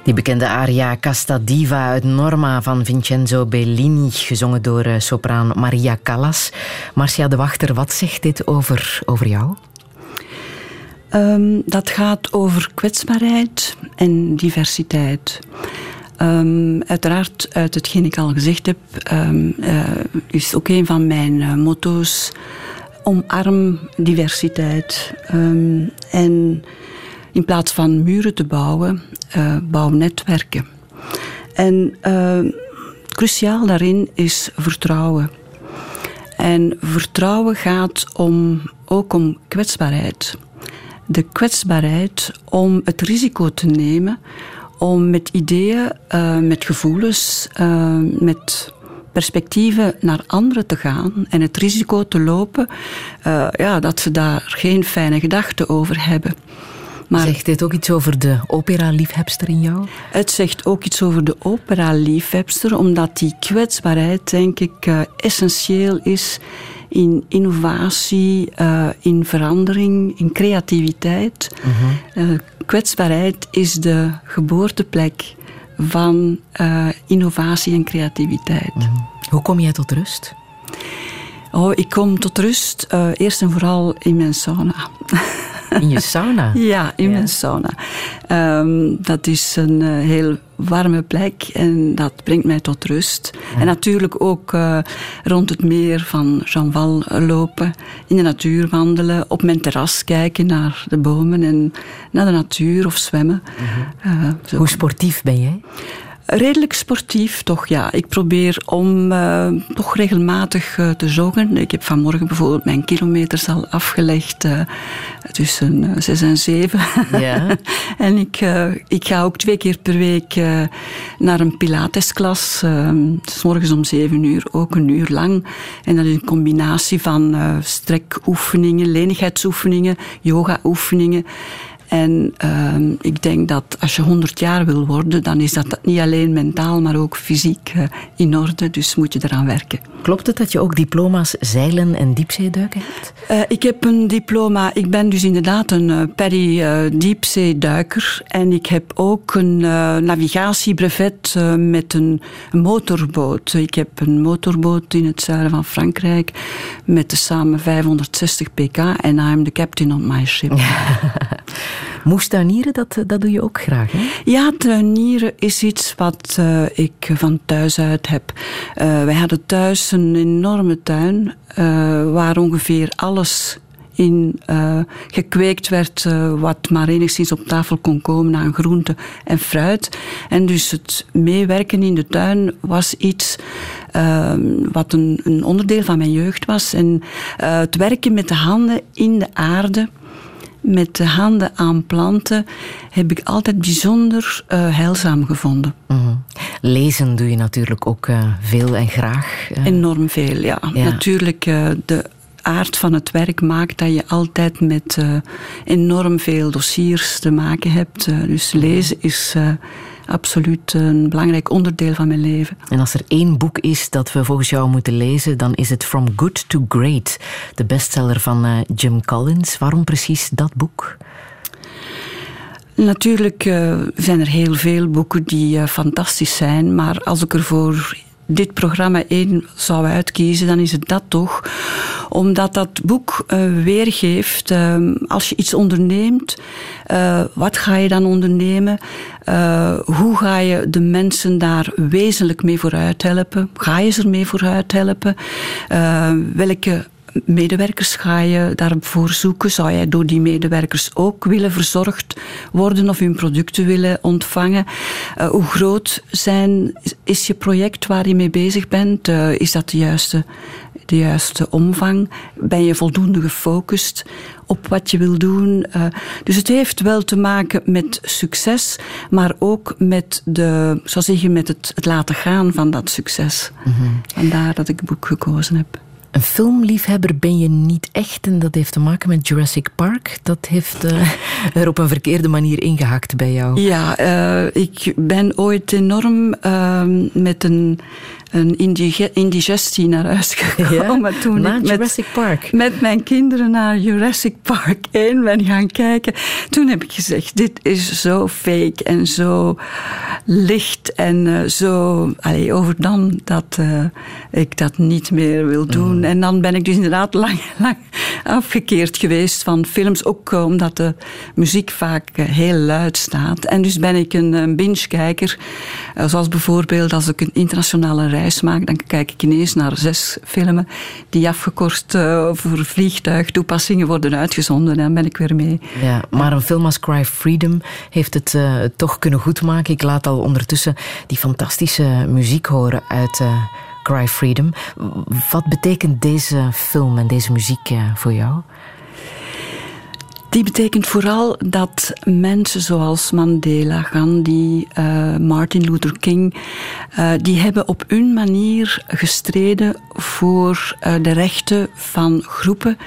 Die bekende aria Casta Diva uit Norma van Vincenzo Bellini, gezongen door eh, sopraan Maria Callas. Marcia de Wachter, wat zegt dit over, over jou? Um, dat gaat over kwetsbaarheid en diversiteit. Um, uiteraard, uit hetgeen ik al gezegd heb, um, uh, is ook een van mijn uh, motto's omarm diversiteit. en in plaats van muren te bouwen, uh, bouw netwerken. En uh, cruciaal daarin is vertrouwen. En vertrouwen gaat om, ook om kwetsbaarheid. De kwetsbaarheid om het risico te nemen om met ideeën, uh, met gevoelens, met perspectieven naar anderen te gaan en het risico te lopen uh, ja, dat ze daar geen fijne gedachten over hebben. Maar zegt dit ook iets over de opera-liefhebster in jou? Het zegt ook iets over de opera-liefhebster, omdat die kwetsbaarheid, denk ik, uh, essentieel is in innovatie, uh, in verandering, in creativiteit. Uh-huh. Uh, kwetsbaarheid is de geboorteplek van innovatie en creativiteit. Uh-huh. Hoe kom jij tot rust? Oh, ik kom tot rust eerst en vooral in mijn sauna. In je sauna? ja, in mijn sauna. Um, dat is een uh, heel warme plek en dat brengt mij tot rust. Ja. En natuurlijk ook uh, rond het meer van Jean-Val lopen, in de natuur wandelen, op mijn terras kijken naar de bomen en naar de natuur of zwemmen. Uh -huh. Hoe sportief ben jij? Redelijk sportief, toch ja. Ik probeer om uh, toch regelmatig uh, te joggen. Ik heb vanmorgen bijvoorbeeld mijn kilometers al afgelegd uh, tussen zes en zeven. Ja. en ik, ik ga ook twee keer per week naar een pilatesklas. s morgens om zeven uur, ook een uur lang. En dat is een combinatie van strekoefeningen, lenigheidsoefeningen, yoga-oefeningen. En uh, ik denk dat als je 100 jaar wil worden, dan is dat niet alleen mentaal, maar ook fysiek uh, in orde. Dus moet je eraan werken. Klopt het dat je ook diploma's zeilen en diepzeeduiken hebt? Uh, ik heb een diploma. Ik ben dus inderdaad een uh, Perry diepzeeduiker. En ik heb ook een navigatiebrevet met een motorboot. Ik heb een motorboot in het zuiden van Frankrijk met samen 560 pk. En I'm the captain on my ship. Moestuinieren, dat, dat doe je ook graag, hè? Ja, tuinieren is iets wat uh, ik van thuis uit heb. Uh, wij hadden thuis een enorme tuin uh, waar ongeveer alles in gekweekt werd wat maar enigszins op tafel kon komen aan groente en fruit. En dus het meewerken in de tuin was iets uh, wat een, een, onderdeel van mijn jeugd was. En het werken met de handen in de aarde met de handen aan planten heb ik altijd bijzonder uh, heilzaam gevonden. Mm -hmm. Lezen doe je natuurlijk ook uh, veel en graag. Uh. Enorm veel, ja. ja. Natuurlijk, de aard van het werk maakt dat je altijd met enorm veel dossiers te maken hebt. dus lezen is absoluut een belangrijk onderdeel van mijn leven. En als er één boek is dat we volgens jou moeten lezen, dan is het From Good to Great, de bestseller van uh, Jim Collins. Waarom precies dat boek? Natuurlijk uh, zijn er heel veel boeken die uh, fantastisch zijn, maar als ik er voor dit programma één zou uitkiezen, dan is het dat toch. Omdat dat boek uh, weergeeft, uh, als je iets onderneemt, uh, wat ga je dan ondernemen? hoe ga je de mensen daar wezenlijk mee vooruit helpen? Ga je ze ermee vooruit helpen? welke medewerkers ga je daarvoor zoeken? Zou jij door die medewerkers ook willen verzorgd worden of hun producten willen ontvangen? Uh, hoe groot zijn, is je project waar je mee bezig bent? Uh, is dat de juiste, de juiste omvang? Ben je voldoende gefocust op wat je wil doen? Uh, dus het heeft wel te maken met succes, maar ook met, de, zou zeggen, met het, het laten gaan van dat succes. Mm -hmm. Vandaar dat ik het boek gekozen heb. Een filmliefhebber ben je niet echt en dat heeft te maken met Jurassic Park. Dat heeft uh, er op een verkeerde manier ingehakt bij jou. Ja, uh, ik ben ooit enorm uh, met een een indigestie naar huis gekomen. Ja, toen naar Jurassic Park. Met mijn kinderen naar Jurassic Park 1 ben gaan kijken. Toen heb ik gezegd, dit is zo fake en zo licht en uh, zo allee, overdam dat uh, ik dat niet meer wil doen. Mm. En dan ben ik dus inderdaad lang, lang afgekeerd geweest van films. Ook omdat de muziek vaak heel luid staat. En dus ben ik een, een binge-kijker. Zoals bijvoorbeeld als ik een internationale reis maak, dan kijk ik ineens naar zes filmen die afgekort uh, voor vliegtuigtoepassingen worden uitgezonden. En dan ben ik weer mee. Ja, maar een film als Cry Freedom heeft het uh, toch kunnen goedmaken. Ik laat al ondertussen die fantastische muziek horen uit uh, Cry Freedom. Wat betekent deze film en deze muziek voor jou? Die betekent vooral dat mensen zoals Mandela, Gandhi, uh, Martin Luther King, uh, die hebben op hun manier gestreden voor uh, de rechten van groepen,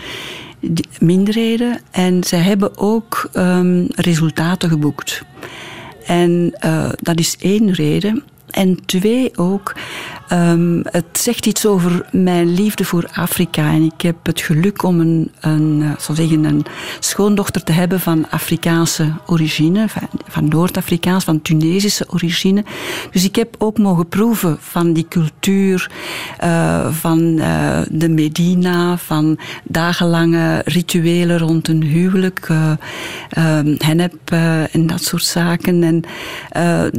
minderheden. En zij hebben ook um, resultaten geboekt. En dat is één reden. En twee ook, um, het zegt iets over mijn liefde voor Afrika. En ik heb het geluk om een, een, eh, zeggen, een schoondochter te hebben van Afrikaanse origine, van, van Noord-Afrikaans, van Tunesische origine. Dus ik heb ook mogen proeven van die cultuur, uh, van uh, de Medina, van dagenlange rituelen rond een huwelijk, uh, hennep en dat soort zaken. En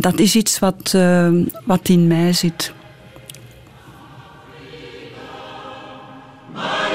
dat is iets wat wat in mij zit. My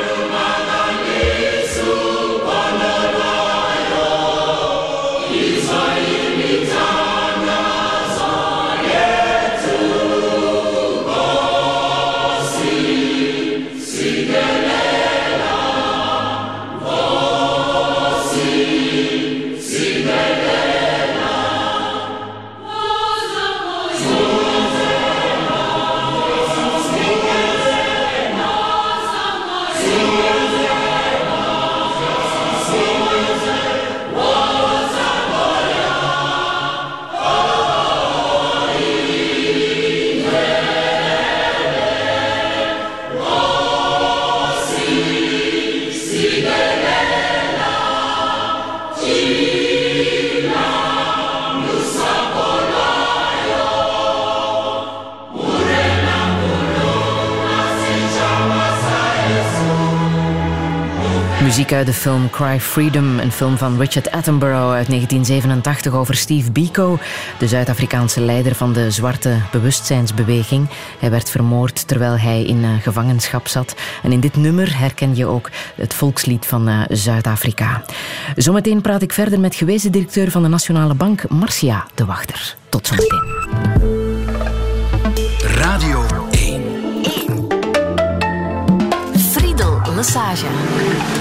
Muziek uit de film Cry Freedom, een film van Richard Attenborough uit 1987 over Steve Biko, de Zuid-Afrikaanse leider van de zwarte bewustzijnsbeweging. Hij werd vermoord terwijl hij in uh, gevangenschap zat. En in dit nummer herken je ook het volkslied van uh, Zuid-Afrika. Zometeen praat ik verder met gewezen directeur van de Nationale Bank, Marcia de Wachter. Tot zometeen. Radio 1. 1. Friedel Massage.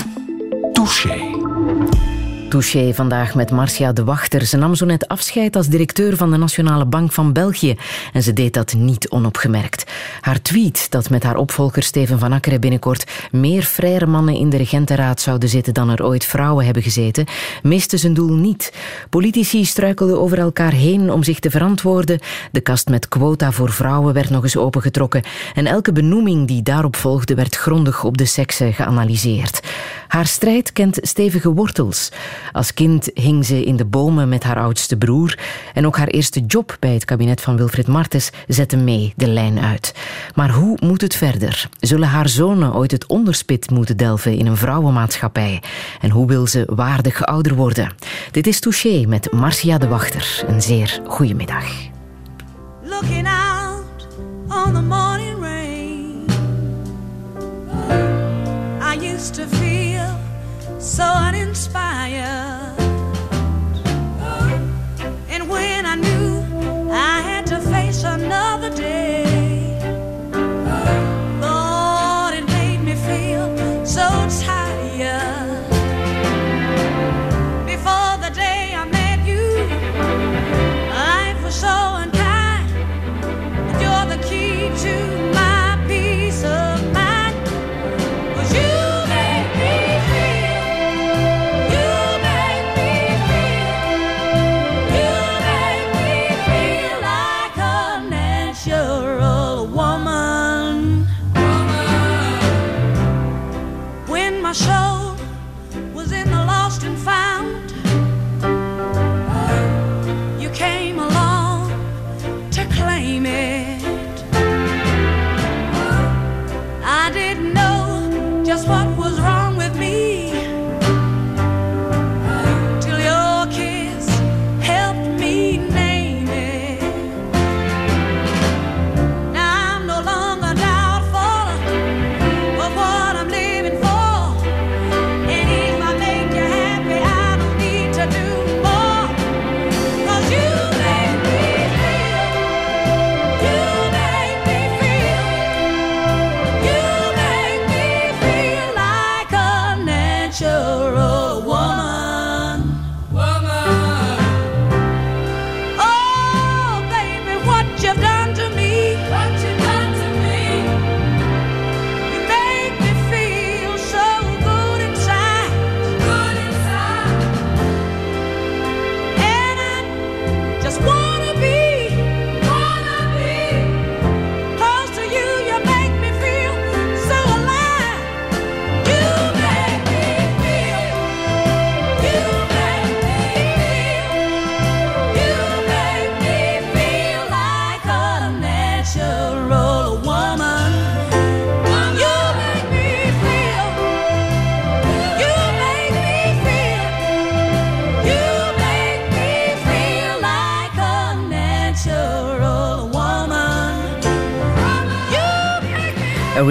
Touché. Touché vandaag met Marcia de Wachter. Ze nam zo net afscheid als directeur van de Nationale Bank van België. En ze deed dat niet onopgemerkt. Haar tweet dat met haar opvolger Steven van Akkeren binnenkort meer vrije mannen in de regentenraad zouden zitten dan er ooit vrouwen hebben gezeten, miste zijn doel niet. Politici struikelden over elkaar heen om zich te verantwoorden. De kast met quota voor vrouwen werd nog eens opengetrokken. En elke benoeming die daarop volgde werd grondig op de seksen geanalyseerd. Haar strijd kent stevige wortels. Als kind hing ze in de bomen met haar oudste broer. En ook haar eerste job bij het kabinet van Wilfried Martens zette mee de lijn uit. Maar hoe moet het verder? Zullen haar zonen ooit het onderspit moeten delven in een vrouwenmaatschappij? En hoe wil ze waardig ouder worden? Dit is Touché met Marcia de Wachter. Een zeer goede middag. So uninspired. And when I knew I had to face another day,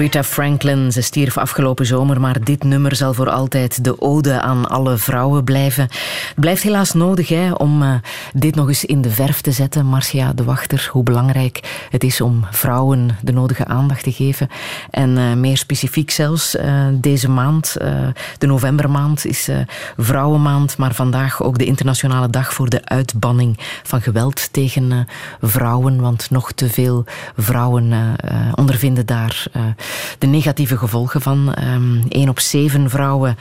Rita Franklin, ze stierf afgelopen zomer, maar dit nummer zal voor altijd de ode aan alle vrouwen blijven. Het blijft helaas nodig hè, om uh, dit nog eens in de verf te zetten. Marcia de Wachter, hoe belangrijk het is om vrouwen de nodige aandacht te geven. En uh, meer specifiek zelfs, uh, deze maand, de novembermaand, is Vrouwenmaand, maar vandaag ook de internationale dag voor de uitbanning van geweld tegen vrouwen, want nog te veel vrouwen ondervinden daar de negatieve gevolgen van. Um, één op zeven vrouwen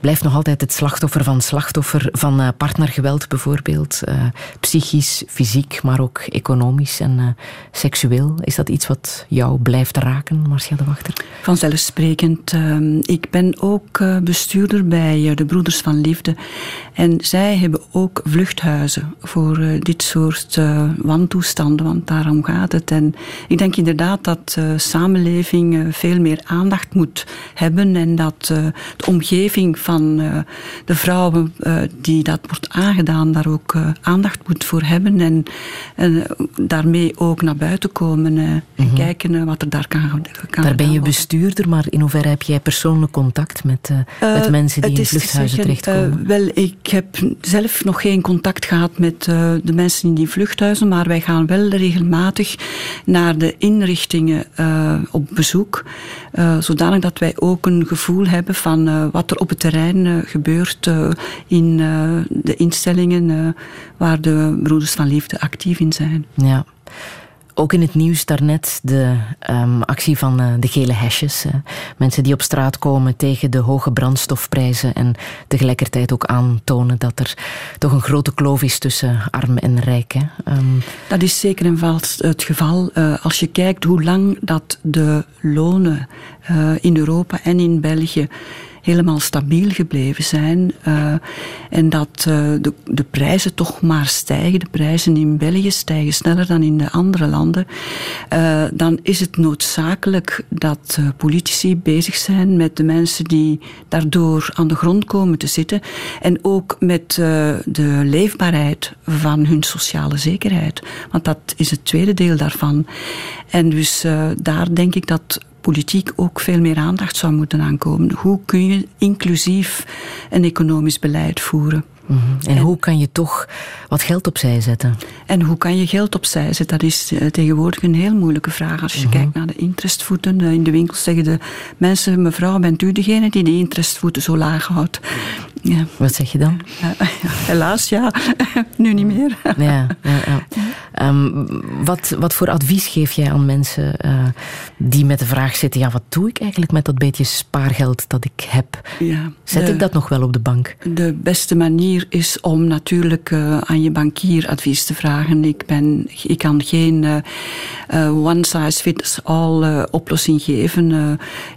blijft nog altijd het slachtoffer van slachtoffer van uh, partnergeweld bijvoorbeeld. Uh, psychisch, fysiek, maar ook economisch en uh, seksueel. Is dat iets wat jou blijft raken, Marcia de Wachter? Vanzelfsprekend. Ehm, ik ben ook bestuurder bij de Broeders van Liefde. En zij hebben ook vluchthuizen voor dit soort wantoestanden, want daarom gaat het. En ik denk inderdaad dat de samenleving veel meer aandacht moet hebben en dat de omgeving van uh, de vrouwen uh, die dat wordt aangedaan, daar ook uh, aandacht moet voor hebben en, en daarmee ook naar buiten komen en mm -hmm. kijken wat er daar kan, kan Daar ben je bestuurder, maar in hoeverre heb jij persoonlijk contact met, met mensen die in vluchthuizen terechtkomen? wel, ik heb zelf nog geen contact gehad met de mensen in die vluchthuizen, maar wij gaan wel regelmatig naar de inrichtingen op bezoek, zodanig dat wij ook een gevoel hebben van wat er op het terrein gebeurt uh, in uh, de instellingen uh, waar de Broeders van Liefde actief in zijn. Ja. Ook in het nieuws daarnet de um, actie van uh, de gele hesjes. Uh, mensen die op straat komen tegen de hoge brandstofprijzen en tegelijkertijd ook aantonen dat er toch een grote kloof is tussen arm en rijk. Hè? Um... Dat is zeker en vast het geval. Uh, als je kijkt hoe lang dat de lonen in Europa en in België helemaal stabiel gebleven zijn. Uh, en dat uh, de, de prijzen toch maar stijgen. De prijzen in België stijgen sneller dan in de andere landen. Uh, dan is het noodzakelijk dat politici bezig zijn met de mensen die daardoor aan de grond komen te zitten. En ook met de leefbaarheid van hun sociale zekerheid. Want dat is het tweede deel daarvan. En dus daar denk ik dat politiek ook veel meer aandacht zou moeten aankomen. Hoe kun je inclusief een economisch beleid voeren? Mm -hmm. en, en, hoe kan je toch wat geld opzij zetten? En hoe kan je geld opzij zetten? Dat is uh, tegenwoordig een heel moeilijke vraag. Als je mm -hmm. kijkt naar de interestvoeten. Uh, in de winkels zeggen de mensen, mevrouw, bent u degene die de interestvoeten zo laag houdt? Ja. Wat zeg je dan? Helaas, ja. nu niet meer. ja. Um, wat, wat voor advies geef jij aan mensen die met de vraag zitten: ja, wat doe ik eigenlijk met dat beetje spaargeld dat ik heb? Ja, Zet de, ik dat nog wel op de bank? De beste manier is om natuurlijk uh, aan je bankier advies te vragen. Ik, ben, ik kan geen uh, one size fits all oplossing geven.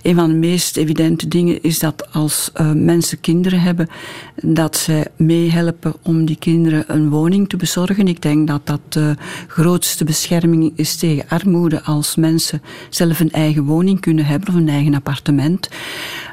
een van de meest evidente dingen is dat als mensen kinderen hebben, dat ze meehelpen om die kinderen een woning te bezorgen. Ik denk dat dat de grootste bescherming is tegen armoede als mensen zelf een eigen woning kunnen hebben of een eigen appartement.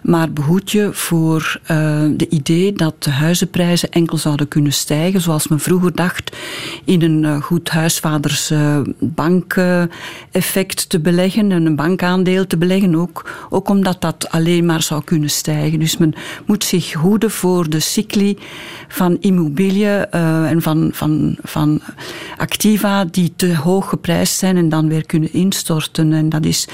maar behoed je voor uh, de idee dat de huizenprijzen enkel zouden kunnen stijgen, zoals men vroeger dacht, in een uh, goed huisvaders uh, bankeffect te beleggen en een bankaandeel te beleggen, ook, ook omdat dat alleen maar zou kunnen stijgen. Dus men moet zich hoeden voor de cycli van immobiliën en van, van, van activa die te hoog geprijsd zijn en dan weer kunnen instorten. En dat is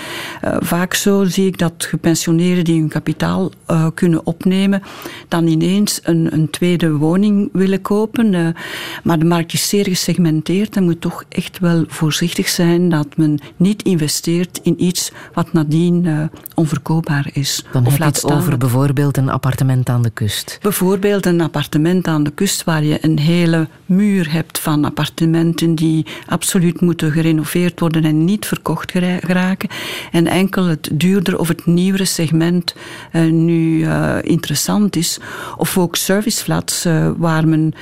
vaak zo, zie ik, dat gepensioneerden die hun kapitaal uh, kunnen opnemen, dan ineens een, een tweede woning willen kopen. Maar de markt is zeer gesegmenteerd en moet toch echt wel voorzichtig zijn dat men niet investeert in iets wat nadien onverkoopbaar is. Dan of heb je het over bijvoorbeeld een appartement aan de kust. Bijvoorbeeld een appartement aan de kust waar je een hele muur hebt van appartementen die absoluut moeten gerenoveerd worden en niet verkocht geraken. En enkel het duurder of het nieuwere segment uh, nu uh, interessant is. Of ook serviceflats uh, waar men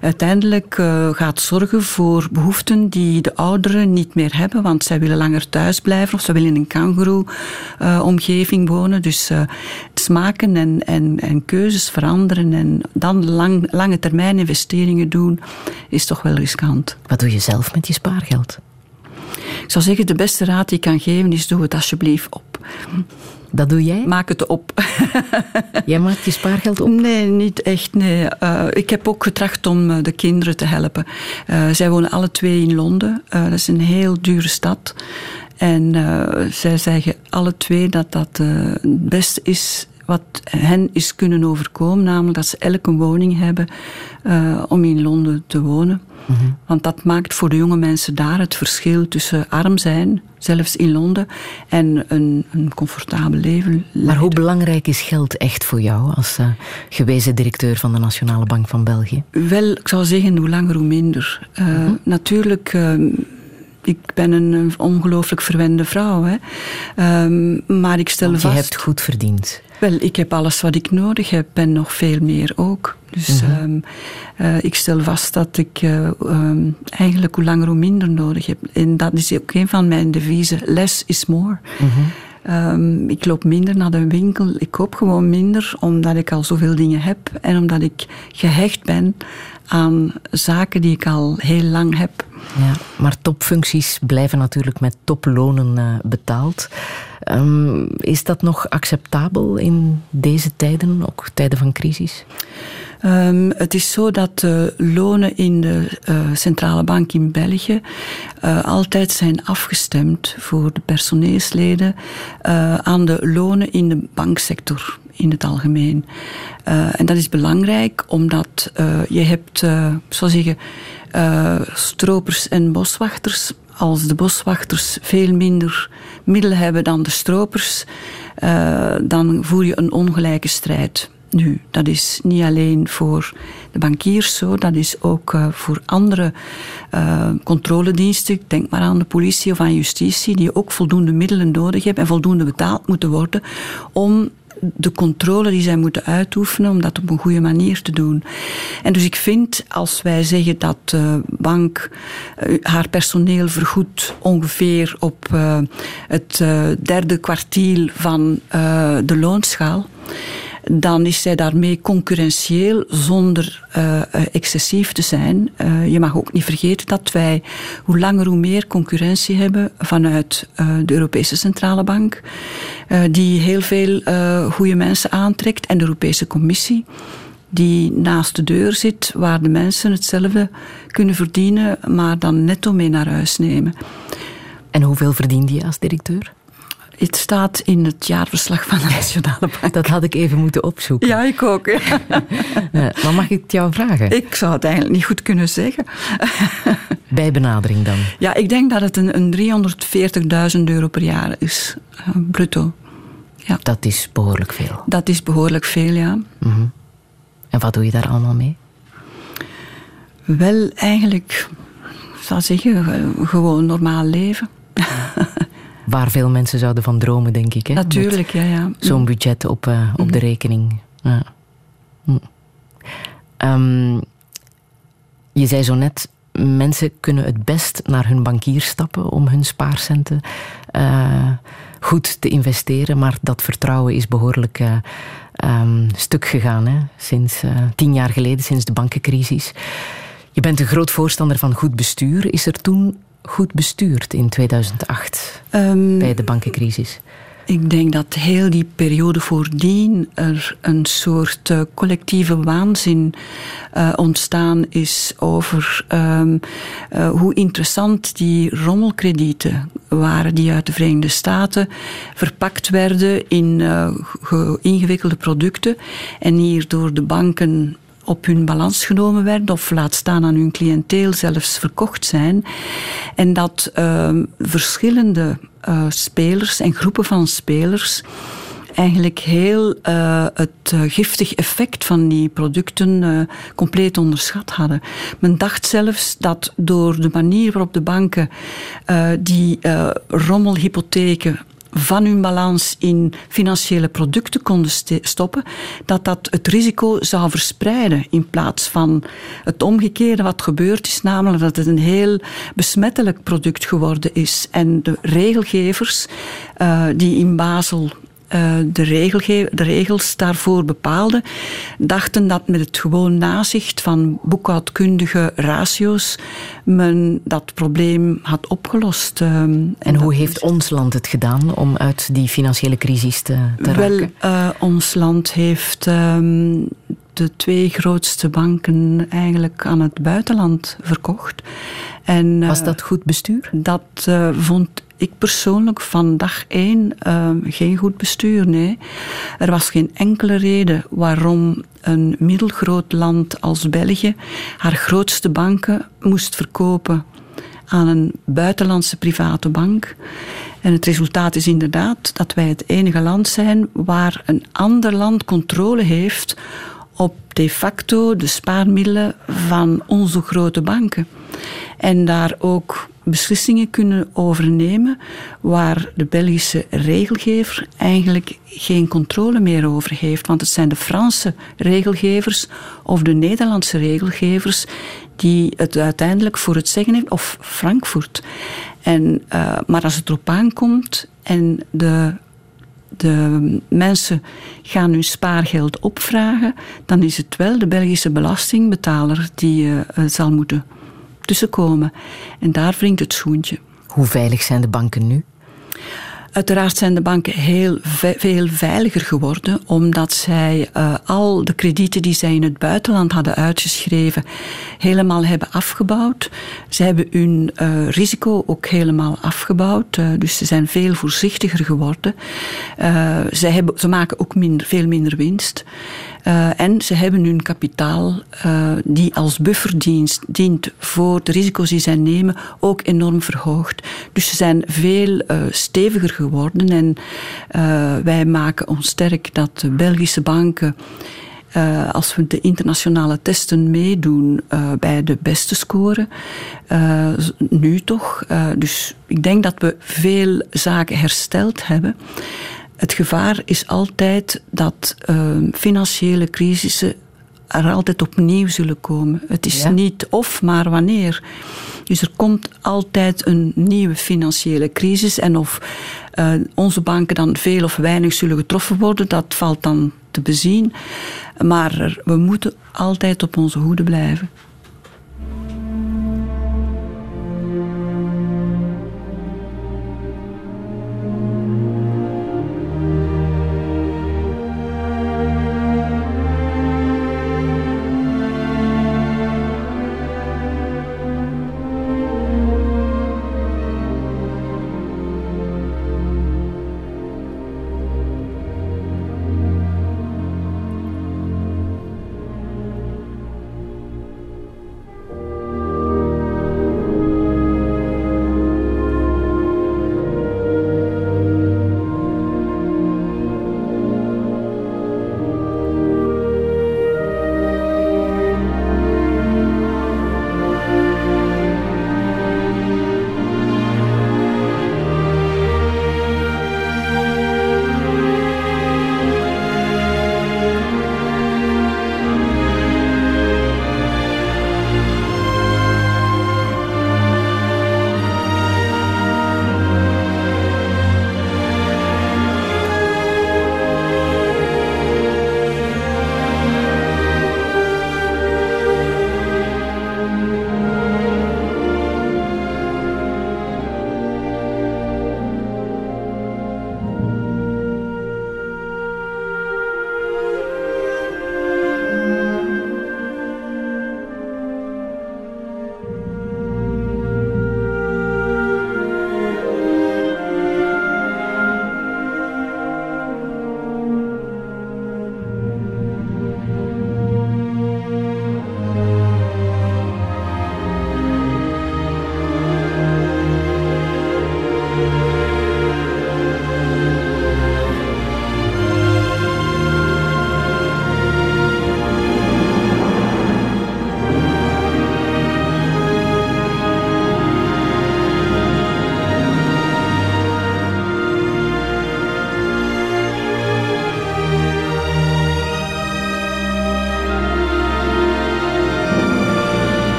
uiteindelijk gaat zorgen voor behoeften die de ouderen niet meer hebben, want zij willen langer thuis blijven of ze willen in een kangoeroe-omgeving wonen. Dus smaken en, en, en keuzes veranderen en dan lang, lange termijn investeringen doen, is toch wel riskant. Wat doe je zelf met je spaargeld? Ik zou zeggen, de beste raad die ik kan geven is doe het alsjeblieft op. Dat doe jij? Maak het op. jij maakt je spaargeld op? Nee, niet echt. Nee. Uh, ik heb ook getracht om uh, de kinderen te helpen. Uh, zij wonen alle twee in Londen. dat is een heel dure stad. En zij zeggen alle twee dat dat het beste is wat hen is kunnen overkomen, namelijk dat ze elk een woning hebben uh, om in Londen te wonen. Mm -hmm. Want dat maakt voor de jonge mensen daar het verschil tussen arm zijn, zelfs in Londen, en een, een comfortabel leven. Maar hoe belangrijk is geld echt voor jou als uh, gewezen directeur van de Nationale Bank van België? Wel, ik zou zeggen, hoe langer hoe minder. Uh, mm -hmm. Natuurlijk ik ben een ongelooflijk verwende vrouw. Hè. Um, maar ik stel Want vast... je hebt goed verdiend. Wel, ik heb alles wat ik nodig heb en nog veel meer ook. Dus mm -hmm. um, uh, ik stel vast dat ik uh, um, eigenlijk hoe langer hoe minder nodig heb. En dat is ook een van mijn deviezen. Less is more. Mm -hmm. Um, ik loop minder naar de winkel. Ik koop gewoon minder omdat ik al zoveel dingen heb en omdat ik gehecht ben aan zaken die ik al heel lang heb. Ja, maar topfuncties blijven natuurlijk met toplonen uh, betaald. Um, is dat nog acceptabel in deze tijden, ook tijden van crisis? Um, het is zo dat de lonen in de uh, centrale bank in België uh, altijd zijn afgestemd voor de personeelsleden uh, aan de lonen in de banksector in het algemeen. en dat is belangrijk omdat je hebt, zo zeggen, stropers en boswachters. Als de boswachters veel minder middelen hebben dan de stropers, dan voer je een ongelijke strijd. Nu, dat is niet alleen voor de bankiers zo, dat is ook uh, voor andere uh, controlediensten. Denk maar aan de politie of aan justitie, die ook voldoende middelen nodig hebben en voldoende betaald moeten worden om de controle die zij moeten uitoefenen, om dat op een goede manier te doen. En dus ik vind, als wij zeggen dat de bank uh, haar personeel vergoedt ongeveer op het derde kwartiel van de loonschaal, dan is zij daarmee concurrentieel zonder uh, excessief te zijn. Uh, je mag ook niet vergeten dat wij hoe langer hoe meer concurrentie hebben vanuit de Europese Centrale Bank, die heel veel goede mensen aantrekt, en de Europese Commissie die naast de deur zit, waar de mensen hetzelfde kunnen verdienen, maar dan netto mee naar huis nemen. En hoeveel verdiende je als directeur? Het staat in het jaarverslag van de Nationale Bank. Dat had ik even moeten opzoeken. Ja, ik ook. Ja. maar mag ik het jou vragen? Ik zou het eigenlijk niet goed kunnen zeggen. Bij benadering dan? Ja, ik denk dat het een, een 340.000 euro per jaar is, uh, bruto. Ja. Dat is behoorlijk veel. Dat is behoorlijk veel, ja. Mm -hmm. En wat doe je daar allemaal mee? Wel, eigenlijk, ik zou zeggen, gewoon normaal leven. Waar veel mensen zouden van dromen, denk ik. Hè? Natuurlijk, ja. ja. Zo'n budget op, uh, op mm. de rekening. Ja. Mm. Um, je zei zo net, mensen kunnen het best naar hun bankier stappen om hun spaarcenten uh, goed te investeren, maar dat vertrouwen is behoorlijk uh, um, stuk gegaan hè? sinds tien jaar geleden, sinds de bankencrisis. Je bent een groot voorstander van goed bestuur. Is er toen goed bestuurd in 2008 um, bij de bankencrisis? Ik denk dat heel die periode voordien er een soort uh, collectieve waanzin uh, ontstaan is over um, uh, hoe interessant die rommelkredieten waren die uit de Verenigde Staten verpakt werden in ingewikkelde producten en hier door de banken op hun balans genomen werden of laat staan aan hun cliënteel zelfs verkocht zijn. En dat uh, verschillende uh, spelers en groepen van spelers eigenlijk heel uh, het uh, giftig effect van die producten uh, compleet onderschat hadden. Men dacht zelfs dat door de manier waarop de banken die rommelhypotheken van hun balans in financiële producten konden stoppen, dat dat het risico zou verspreiden in plaats van het omgekeerde wat gebeurd is, namelijk dat het een heel besmettelijk product geworden is. En de regelgevers uh, die in Basel uh, de, de, regels daarvoor bepaalden, dachten dat met het gewoon nazicht van boekhoudkundige ratio's men dat probleem had opgelost. Uh, en, en hoe heeft ons land het gedaan om uit die financiële crisis te, te Wel, raken? Uh, ons land heeft um, de twee grootste banken eigenlijk aan het buitenland verkocht. En, Was dat goed bestuur? Dat uh, vond ik persoonlijk van dag één uh, geen goed bestuur. Nee. Er was geen enkele reden waarom een middelgroot land als België haar grootste banken moest verkopen aan een buitenlandse private bank. En het resultaat is inderdaad dat wij het enige land zijn waar een ander land controle heeft op de facto de spaarmiddelen van onze grote banken. En daar ook beslissingen kunnen overnemen waar de Belgische regelgever eigenlijk geen controle meer over heeft. Want het zijn de Franse regelgevers of de Nederlandse regelgevers die het uiteindelijk voor het zeggen hebben, of Frankfurt. En, uh, maar als het erop aankomt en de de mensen gaan hun spaargeld opvragen, dan is het wel de Belgische belastingbetaler die uh, zal moeten tussenkomen. En daar wringt het schoentje. Hoe veilig zijn de banken nu? Uiteraard zijn de banken heel veel veiliger geworden, omdat zij uh, al de kredieten die zij in het buitenland hadden uitgeschreven, helemaal hebben afgebouwd. Ze hebben hun uh, risico ook helemaal afgebouwd, uh, dus ze zijn veel voorzichtiger geworden. ze, hebben, ze maken ook minder, veel minder winst. Uh, en ze hebben hun kapitaal, uh, die als bufferdienst dient voor de risico's die zij nemen, ook enorm verhoogd. Dus ze zijn veel uh, steviger geworden en wij maken ons sterk dat de Belgische banken. Als we de internationale testen meedoen bij de beste score, uh, nu toch. dus ik denk dat we veel zaken hersteld hebben. Het gevaar is altijd dat uh, financiële crisissen er altijd opnieuw zullen komen. Het is ja. niet of, maar wanneer. Dus er komt altijd een nieuwe financiële crisis. En of uh, onze banken dan veel of weinig zullen getroffen worden, dat valt dan te bezien. Maar we moeten altijd op onze hoede blijven.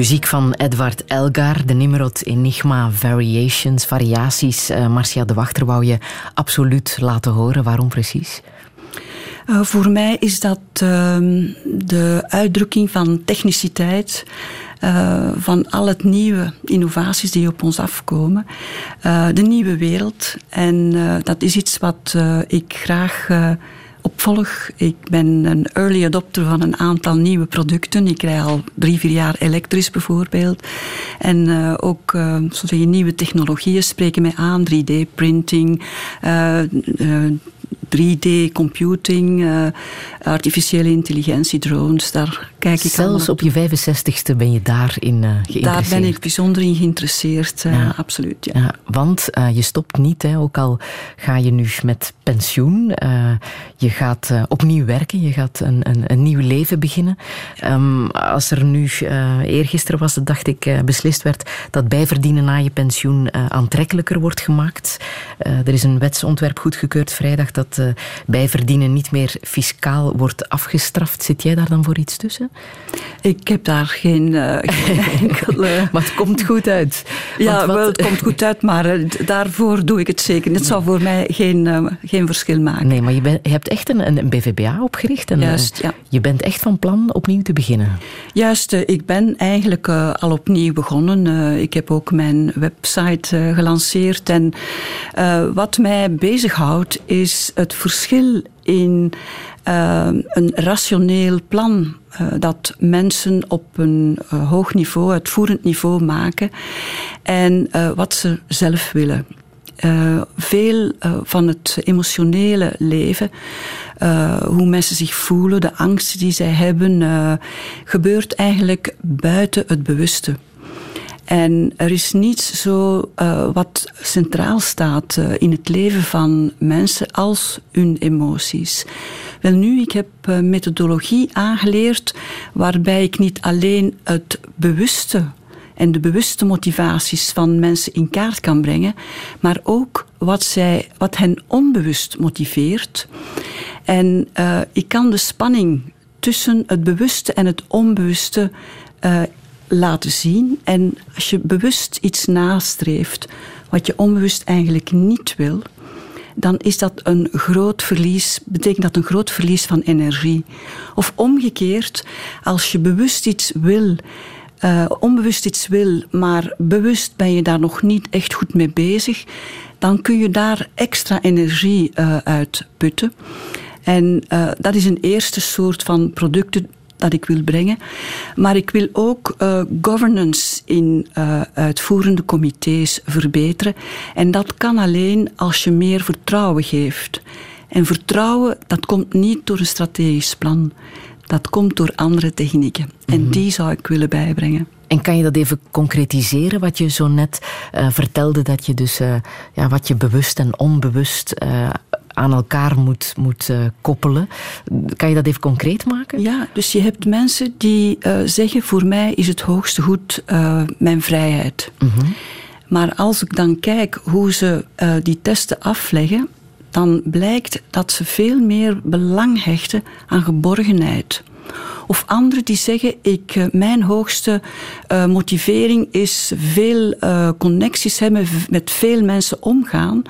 Muziek van Edward Elgar, de Nimrod Enigma Variations, variaties. Uh, Marcia de Wachter wou je absoluut laten horen. Waarom precies? Uh, voor mij is dat uh, de uitdrukking van techniciteit. Uh, van al het nieuwe innovaties die op ons afkomen. de nieuwe wereld. En dat is iets wat ik graag opvolg. Ik ben een early adopter van een aantal nieuwe producten. Ik rij al drie, vier jaar elektrisch bijvoorbeeld. En uh, ook uh, nieuwe technologieën spreken mij aan. 3D-printing, uh, 3D-computing, uh, artificiële intelligentie, drones, daar kijk ik Zelfs op je 65ste ben je daarin uh, geïnteresseerd? Daar ben ik bijzonder in geïnteresseerd, uh, ja. absoluut. Ja. ja want je stopt niet, hè, ook al ga je nu met pensioen. je gaat opnieuw werken, je gaat een, een, een nieuw leven beginnen. Um, als er nu, eergisteren was het, dacht ik, beslist werd dat bijverdienen na je pensioen aantrekkelijker wordt gemaakt. er is een wetsontwerp goedgekeurd vrijdag dat uh, bijverdienen niet meer fiscaal wordt afgestraft. Zit jij daar dan voor iets tussen? Ik heb daar geen, uh, geen enkele... maar het komt goed uit. Ja, wat... wel, het komt goed uit, maar uh, daarvoor doe ik het zeker. Het zou voor mij geen, geen verschil maken. Nee, maar je, ben, je hebt echt een, een BVBA opgericht. En, Juist, ja. Je bent echt van plan opnieuw te beginnen. Juist, ik ben eigenlijk al opnieuw begonnen. ik heb ook mijn website gelanceerd. En wat mij bezighoudt is het verschil in uh, een rationeel plan uh, dat mensen op een uh, hoog niveau, uitvoerend niveau maken en wat ze zelf willen. veel van het emotionele leven, hoe mensen zich voelen, de angsten die zij hebben, gebeurt eigenlijk buiten het bewuste. En er is niets zo uh, wat centraal staat uh, in het leven van mensen als hun emoties. Wel nu, ik heb uh, methodologie aangeleerd waarbij ik niet alleen het bewuste en de bewuste motivaties van mensen in kaart kan brengen, maar ook wat, zij, wat hen onbewust motiveert. En ik kan de spanning tussen het bewuste en het onbewuste laten zien. En als je bewust iets nastreeft wat je onbewust eigenlijk niet wil, dan is dat een groot verlies, betekent dat een groot verlies van energie. Of omgekeerd, als je bewust iets wil, uh, onbewust iets wil, maar bewust ben je daar nog niet echt goed mee bezig, dan kun je daar extra energie uh, uit putten. En uh, dat is een eerste soort van producten dat ik wil brengen. Maar ik wil ook uh, governance in uh, uitvoerende comité's verbeteren. En dat kan alleen als je meer vertrouwen geeft. En vertrouwen, dat komt niet door een strategisch plan. Dat komt door andere technieken. En mhm. die zou ik willen bijbrengen. En kan je dat even concretiseren, wat je zo net uh, vertelde, dat je dus uh, ja, wat je bewust en onbewust uh, aan elkaar moet, moet uh, koppelen. Kan je dat even concreet maken? Ja, dus je hebt mensen die uh, zeggen: voor mij is het hoogste goed uh, mijn vrijheid. -hmm. Maar als ik dan kijk hoe ze die testen afleggen, dan blijkt dat ze veel meer belang hechten aan geborgenheid. Of anderen die zeggen, ik, mijn hoogste uh, motivering is veel uh, connecties hebben, met veel mensen omgaan.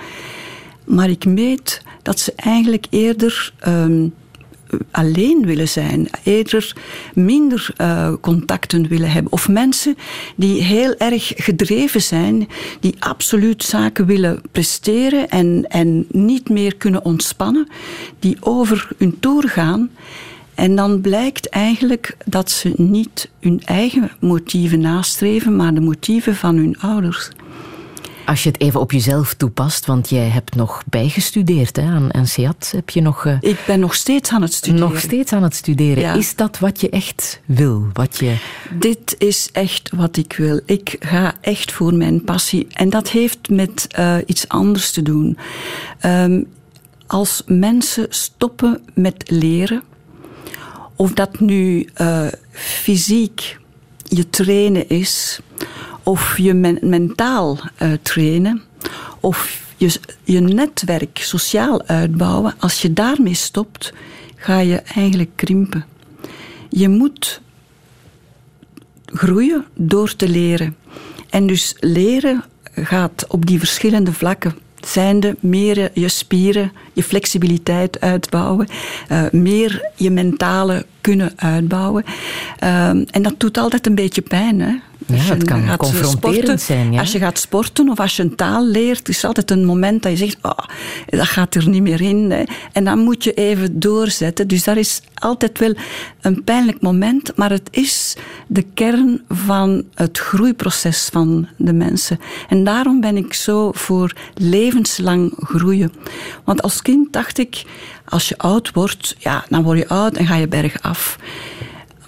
Maar ik meet dat ze eigenlijk eerder um, alleen willen zijn, eerder minder uh, contacten willen hebben. Of mensen die heel erg gedreven zijn, die absoluut zaken willen presteren en, en niet meer kunnen ontspannen, die over hun toer gaan. En dan blijkt eigenlijk dat ze niet hun eigen motieven nastreven, maar de motieven van hun ouders. Als je het even op jezelf toepast, want jij hebt nog bijgestudeerd hè, aan NCAT. Heb je nog, uh, Ik ben nog steeds aan het studeren. Nog steeds aan het studeren. Ja. Is dat wat je echt wil? Wat je... Dit is echt wat ik wil. Ik ga echt voor mijn passie. En dat heeft met uh, iets anders te doen. Um, als mensen stoppen met leren, of dat nu uh, fysiek je trainen is, of je men mentaal uh, trainen, of je, je netwerk sociaal uitbouwen, als je daarmee stopt, ga je eigenlijk krimpen. Je moet groeien door te leren. En dus leren gaat op die verschillende vlakken zijnde meer je spieren, je flexibiliteit uitbouwen, uh, meer je mentale kunnen uitbouwen. Uh, en dat doet altijd een beetje pijn. Hè? Ja, het kan gaat confronterend sporten, zijn. Ja? Als je gaat sporten of als je een taal leert, is altijd een moment dat je zegt, oh, dat gaat er niet meer in. Hè. En dan moet je even doorzetten. Dus dat is altijd wel een pijnlijk moment, maar het is de kern van het groeiproces van de mensen. En daarom ben ik zo voor levenslang groeien. Want als kind dacht ik, als je oud wordt, ja, dan word je oud en ga je bergaf.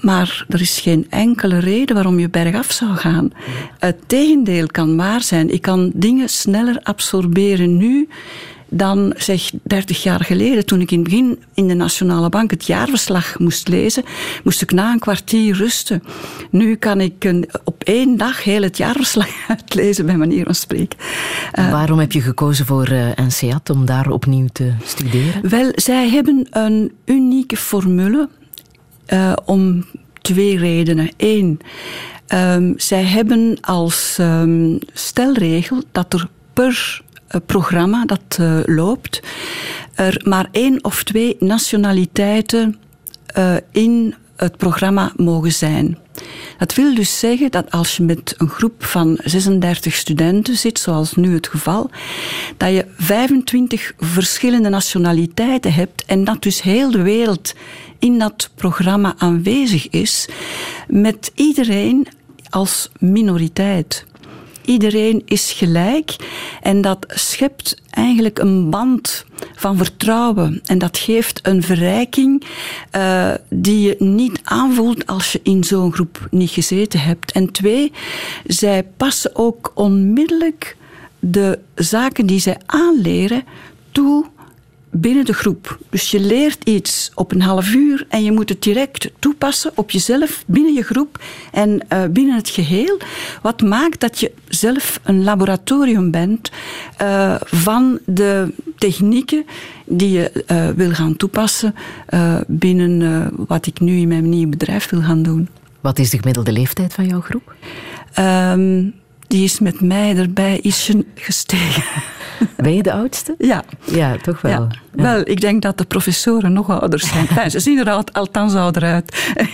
Maar er is geen enkele reden waarom je bergaf zou gaan. Het tegendeel kan waar zijn. Ik kan dingen sneller absorberen nu dan zeg 30 jaar geleden, toen ik in het begin in de Nationale Bank het jaarverslag moest lezen, moest ik na een kwartier rusten. Nu kan ik een, op één dag heel het jaarverslag uitlezen, bij manier van spreken. Uh, waarom heb je gekozen voor uh, NCEAT om daar opnieuw te studeren? Wel, zij hebben een unieke formule uh, om twee redenen. Eén, um, zij hebben als um, stelregel dat er per uh, programma dat uh, loopt, er maar één of twee nationaliteiten in het programma mogen zijn. Dat wil dus zeggen dat als je met een groep van 36 studenten zit, zoals nu het geval, dat je 25 verschillende nationaliteiten hebt en dat dus heel de wereld in dat programma aanwezig is, met iedereen als minoriteit. Iedereen is gelijk en dat schept eigenlijk een band van vertrouwen. En dat geeft een verrijking uh, die je niet aanvoelt als je in zo'n groep niet gezeten hebt. En twee, zij passen ook onmiddellijk de zaken die zij aanleren toe binnen de groep. Dus je leert iets op een half uur en je moet het direct toepassen op jezelf, binnen je groep en uh, binnen het geheel. Wat maakt dat je zelf een laboratorium bent uh, van de technieken die je uh, wil gaan toepassen binnen wat ik nu in mijn nieuwe bedrijf wil gaan doen. Wat is de gemiddelde leeftijd van jouw groep? Um, die is met mij erbij ietsje gestegen. Ben je de oudste? Ja. Ja, toch wel. Wel, ik denk dat de professoren nog ouder zijn. Ze zien er al, althans ouder uit.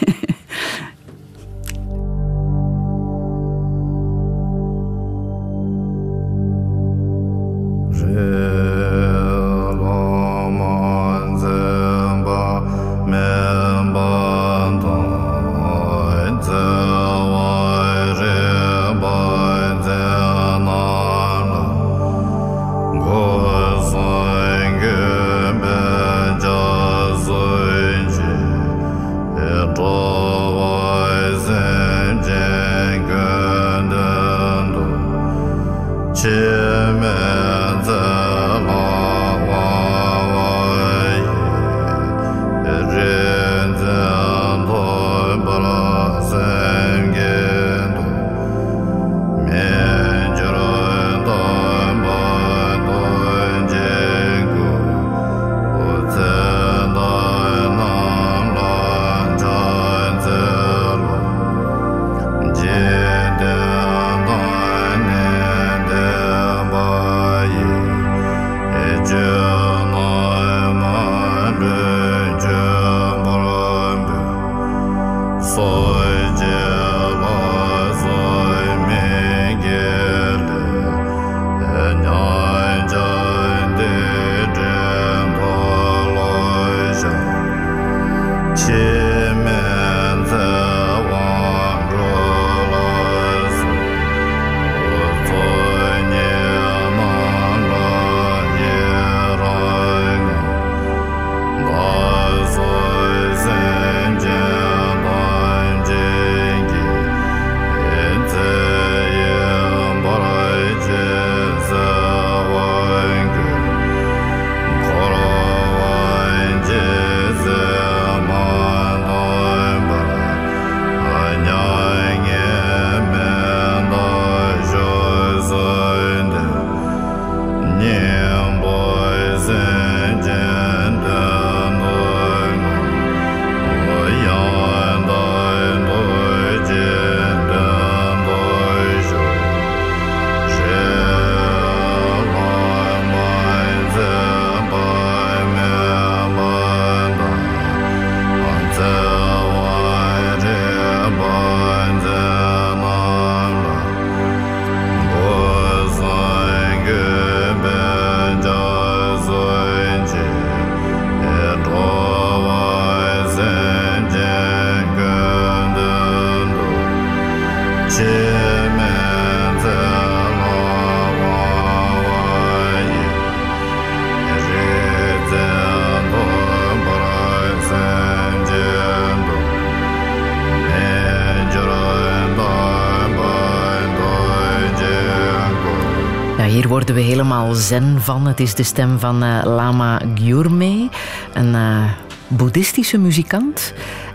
helemaal zen van. Het is de stem van uh, Lama Gyurme, een uh, boeddhistische muzikant.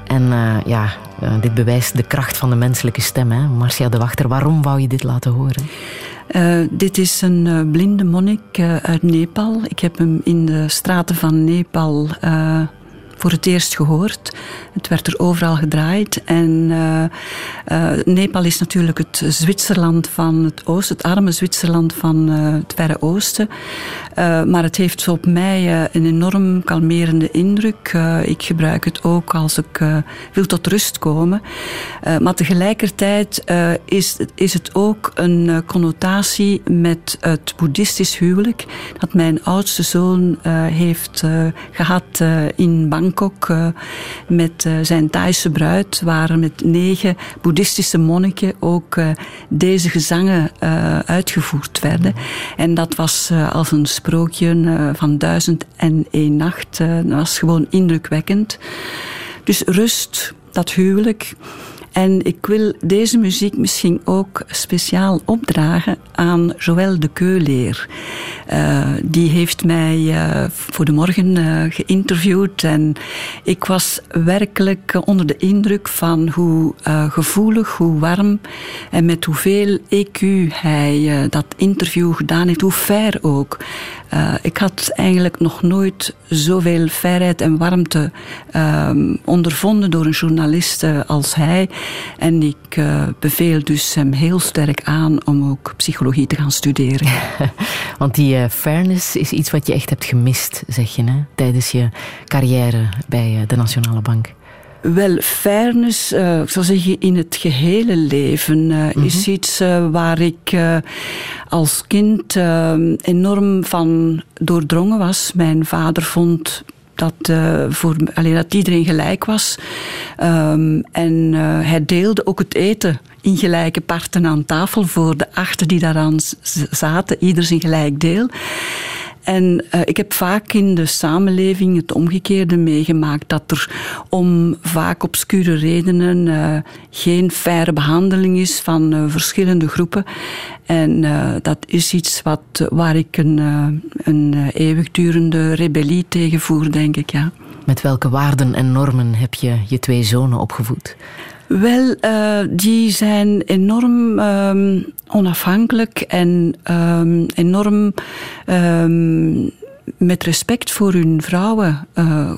En uh, ja, dit bewijst de kracht van de menselijke stem. Hè? Marcia de Wachter, waarom wou je dit laten horen? dit is een blinde monnik uit Nepal. Ik heb hem in de straten van Nepal voor het eerst gehoord. Het werd er overal gedraaid. En uh, Nepal is natuurlijk het Zwitserland van het oosten, het arme Zwitserland van uh, het Verre Oosten. Maar het heeft op mij een enorm kalmerende indruk. ik gebruik het ook als ik wil tot rust komen. maar tegelijkertijd is, is het ook een connotatie met het boeddhistisch huwelijk dat mijn oudste zoon heeft gehad in Bangkok met zijn Thaise bruid, waar met negen boeddhistische monniken ook deze gezangen uitgevoerd werden. En dat was als een sprookje van duizend en één nacht. dat was gewoon indrukwekkend. Dus rust, dat huwelijk. En ik wil deze muziek misschien ook speciaal opdragen aan Joël de Keuleer. Uh, die heeft mij uh, voor de morgen uh, geïnterviewd en ik was werkelijk onder de indruk van hoe gevoelig, hoe warm en met hoeveel EQ hij dat interview gedaan heeft, hoe fair ook. Ik had eigenlijk nog nooit zoveel vrijheid en warmte uh, ondervonden door een journalist als hij. En ik uh, beveel dus hem heel sterk aan om ook psychologie te gaan studeren. Want die fairness is iets wat je echt hebt gemist, zeg je, hè? tijdens je carrière bij de Nationale Bank. Wel, fairness, uh, ik zou zeggen, in het gehele leven uh, mm -hmm. is iets uh, waar ik als kind enorm van doordrongen was. Mijn vader vond dat, voor, alleen dat iedereen gelijk was. Um, en hij deelde ook het eten in gelijke parten aan tafel voor de achten die daaraan zaten, ieder zijn gelijk deel. En uh, ik heb vaak in de samenleving het omgekeerde meegemaakt. Dat er om vaak obscure redenen uh, geen faire behandeling is van uh, verschillende groepen. En dat is iets wat, waar ik een, een eeuwigdurende rebellie tegen voer, denk ik. Ja. Met welke waarden en normen heb je je twee zonen opgevoed? Wel, uh, die zijn enorm um, onafhankelijk en um, enorm um, met respect voor hun vrouwen uh,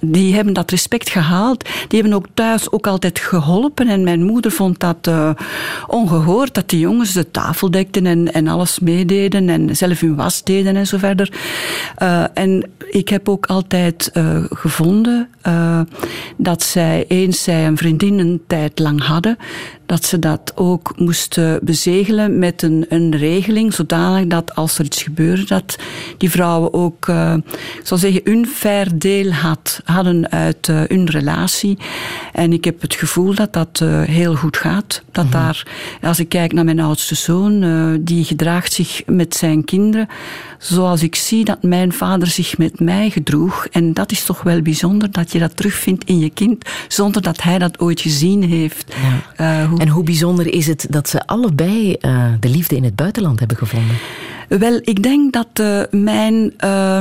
die hebben dat respect gehaald. Die hebben ook thuis ook altijd geholpen. En mijn moeder vond dat uh, ongehoord. Dat die jongens de tafel dekten en, en alles meededen. En zelf hun was deden en zo verder. Uh, en ik heb ook altijd uh, gevonden dat zij, eens zij een vriendin een tijd lang hadden, dat ze dat ook moesten bezegelen met een, een regeling, zodanig dat als er iets gebeurde, dat die vrouwen ook, ik zal zeggen, hun had, hadden uit uh, hun relatie. En ik heb het gevoel dat dat uh, heel goed gaat. Dat mm -hmm. daar, als ik kijk naar mijn oudste zoon, die gedraagt zich met zijn kinderen zoals ik zie dat mijn vader zich met mij gedroeg. En dat is toch wel bijzonder dat je dat terugvindt in je kind, zonder dat hij dat ooit gezien heeft. Ja. Hoe... En hoe bijzonder is het dat ze allebei de liefde in het buitenland hebben gevonden? Wel, ik denk dat uh, mijn uh,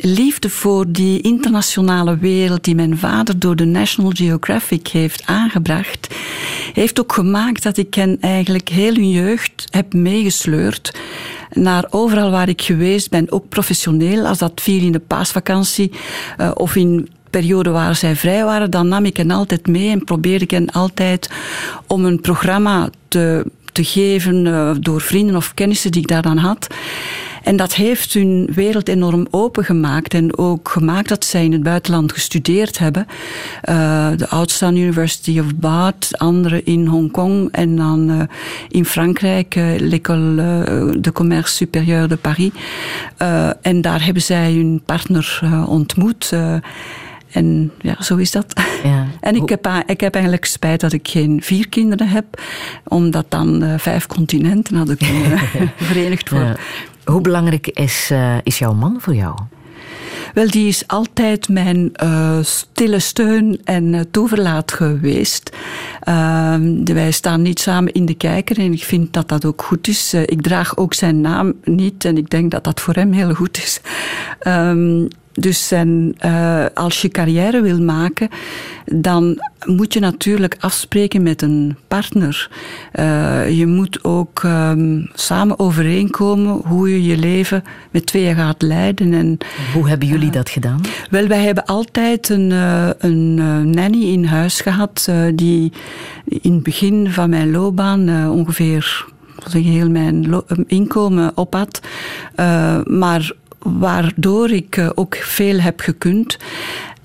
liefde voor die internationale wereld die mijn vader door de National Geographic heeft aangebracht, heeft ook gemaakt dat ik hen eigenlijk heel hun jeugd heb meegesleurd naar overal waar ik geweest ben, ook professioneel, als dat viel in de paasvakantie uh, of in periode waar zij vrij waren, dan nam ik hen altijd mee en probeerde ik hen altijd om een programma te, te geven uh, door vrienden of kennissen die ik daar dan had. En dat heeft hun wereld enorm opengemaakt. En ook gemaakt dat zij in het buitenland gestudeerd hebben. Uh, de Outstown University of Bath, andere in Hongkong en dan uh, in Frankrijk, uh, l'École de Commerce Supérieur de Paris. en daar hebben zij hun partner ontmoet. En ja, zo is dat. Ja. En ik heb, ik heb eigenlijk spijt dat ik geen vier kinderen heb, omdat dan uh, vijf continenten hadden kunnen verenigd worden. Ja. Hoe belangrijk is, uh, is jouw man voor jou? Wel, die is altijd mijn uh, stille steun en uh, toeverlaat geweest. Uh, wij staan niet samen in de kijker en ik vind dat dat ook goed is. Ik draag ook zijn naam niet en ik denk dat dat voor hem heel goed is. Dus en, uh, als je carrière wil maken, dan moet je natuurlijk afspreken met een partner. Uh, je moet ook um, samen overeenkomen hoe je je leven met tweeën gaat leiden. En, hoe hebben jullie uh, dat gedaan? Wel, wij hebben altijd een, een nanny in huis gehad die in het begin van mijn loopbaan ongeveer heel mijn inkomen op had. maar waardoor ik uh, ook veel heb gekund.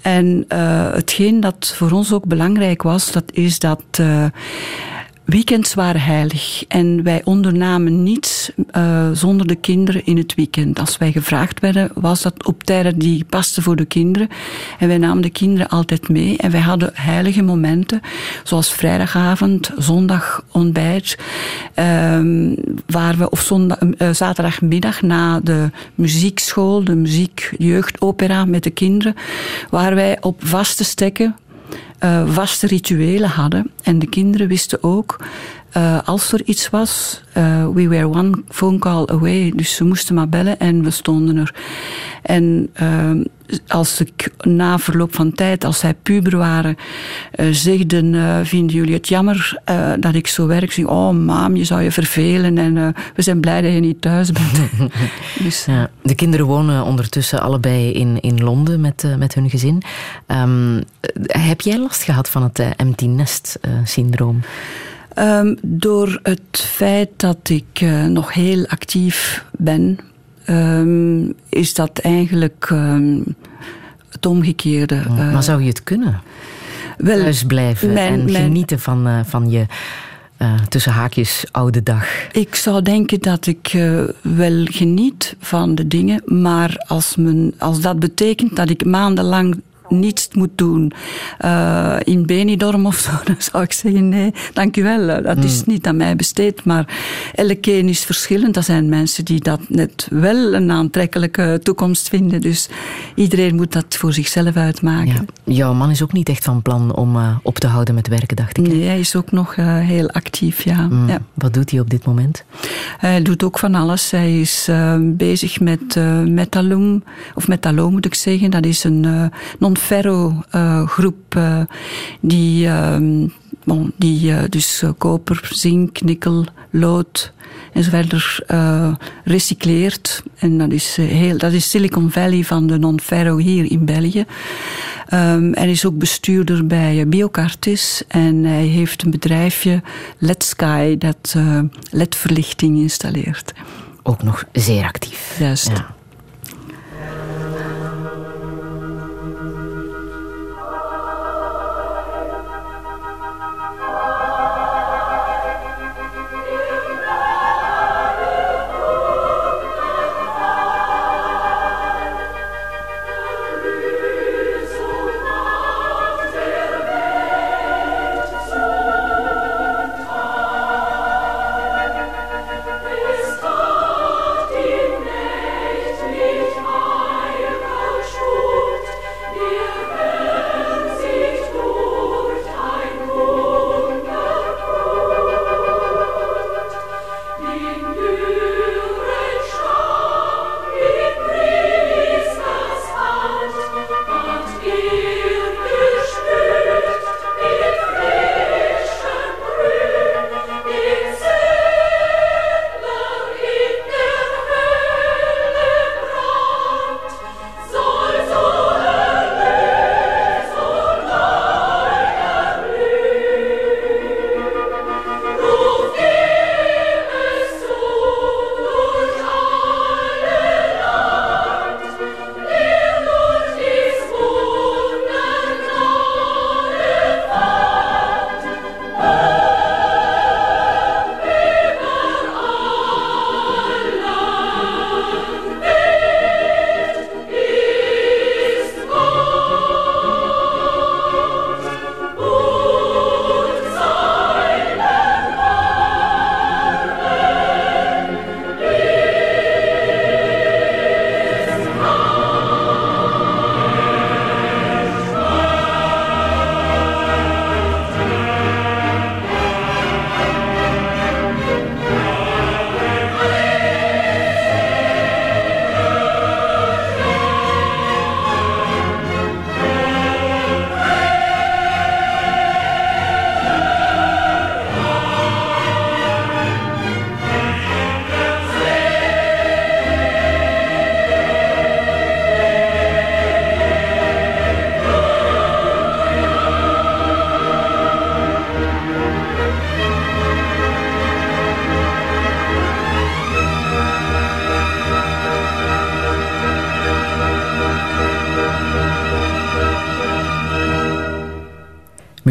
En uh, hetgeen dat voor ons ook belangrijk was, dat is dat uh, Weekends waren heilig en wij ondernamen niets uh, zonder de kinderen in het weekend. Als wij gevraagd werden, was dat op tijden die pasten voor de kinderen. En wij namen de kinderen altijd mee. En wij hadden heilige momenten, zoals vrijdagavond, zondag ontbijt, um, waar we, of zondag, uh, zaterdagmiddag na de muziekschool, de muziekjeugdopera met de kinderen, waar wij op vaste stekken uh, vaste rituelen hadden. En de kinderen wisten ook, uh, als er iets was, uh, we were one phone call away. Dus ze moesten maar bellen en we stonden er. En als ik na verloop van tijd, als zij puber waren, zegden, vinden jullie het jammer dat ik zo werk? Zeg, oh mam, je zou je vervelen en we zijn blij dat je niet thuis bent. dus, ja, de kinderen wonen ondertussen allebei in, in Londen met, met hun gezin. Um, heb jij last gehad van het empty nest syndroom? Um, door het feit dat ik nog heel actief ben um, is dat eigenlijk um, het omgekeerde. Uh, maar zou je het kunnen? Wel, Thuis blijven mijn, en mijn, genieten van, uh, van je tussen haakjes oude dag? Ik zou denken dat ik wel geniet van de dingen, maar als, men, als dat betekent dat ik maandenlang niets moet doen uh, in Benidorm of zo, dan zou ik zeggen nee, dank u wel. Dat is niet aan mij besteed, maar elke een is verschillend. Er zijn mensen die dat net wel een aantrekkelijke toekomst vinden, dus iedereen moet dat voor zichzelf uitmaken. Ja. Jouw man is ook niet echt van plan om uh, op te houden met werken, dacht ik. Nee, hij is ook nog uh, heel actief, ja. Mm. ja. Wat doet hij op dit moment? Hij doet ook van alles. Hij is bezig met Metalum, of Metalo moet ik zeggen. Dat is een non Ferro uh, groep uh, die, uh, bon, die dus koper, zink, nikkel, lood en zo verder recycleert. En dat is, heel, dat is Silicon Valley van de non-ferro hier in België. Um, hij is ook bestuurder bij Biocartis en hij heeft een bedrijfje, Let's Sky, dat LED-verlichting installeert. Ook nog zeer actief. Juist. Ja.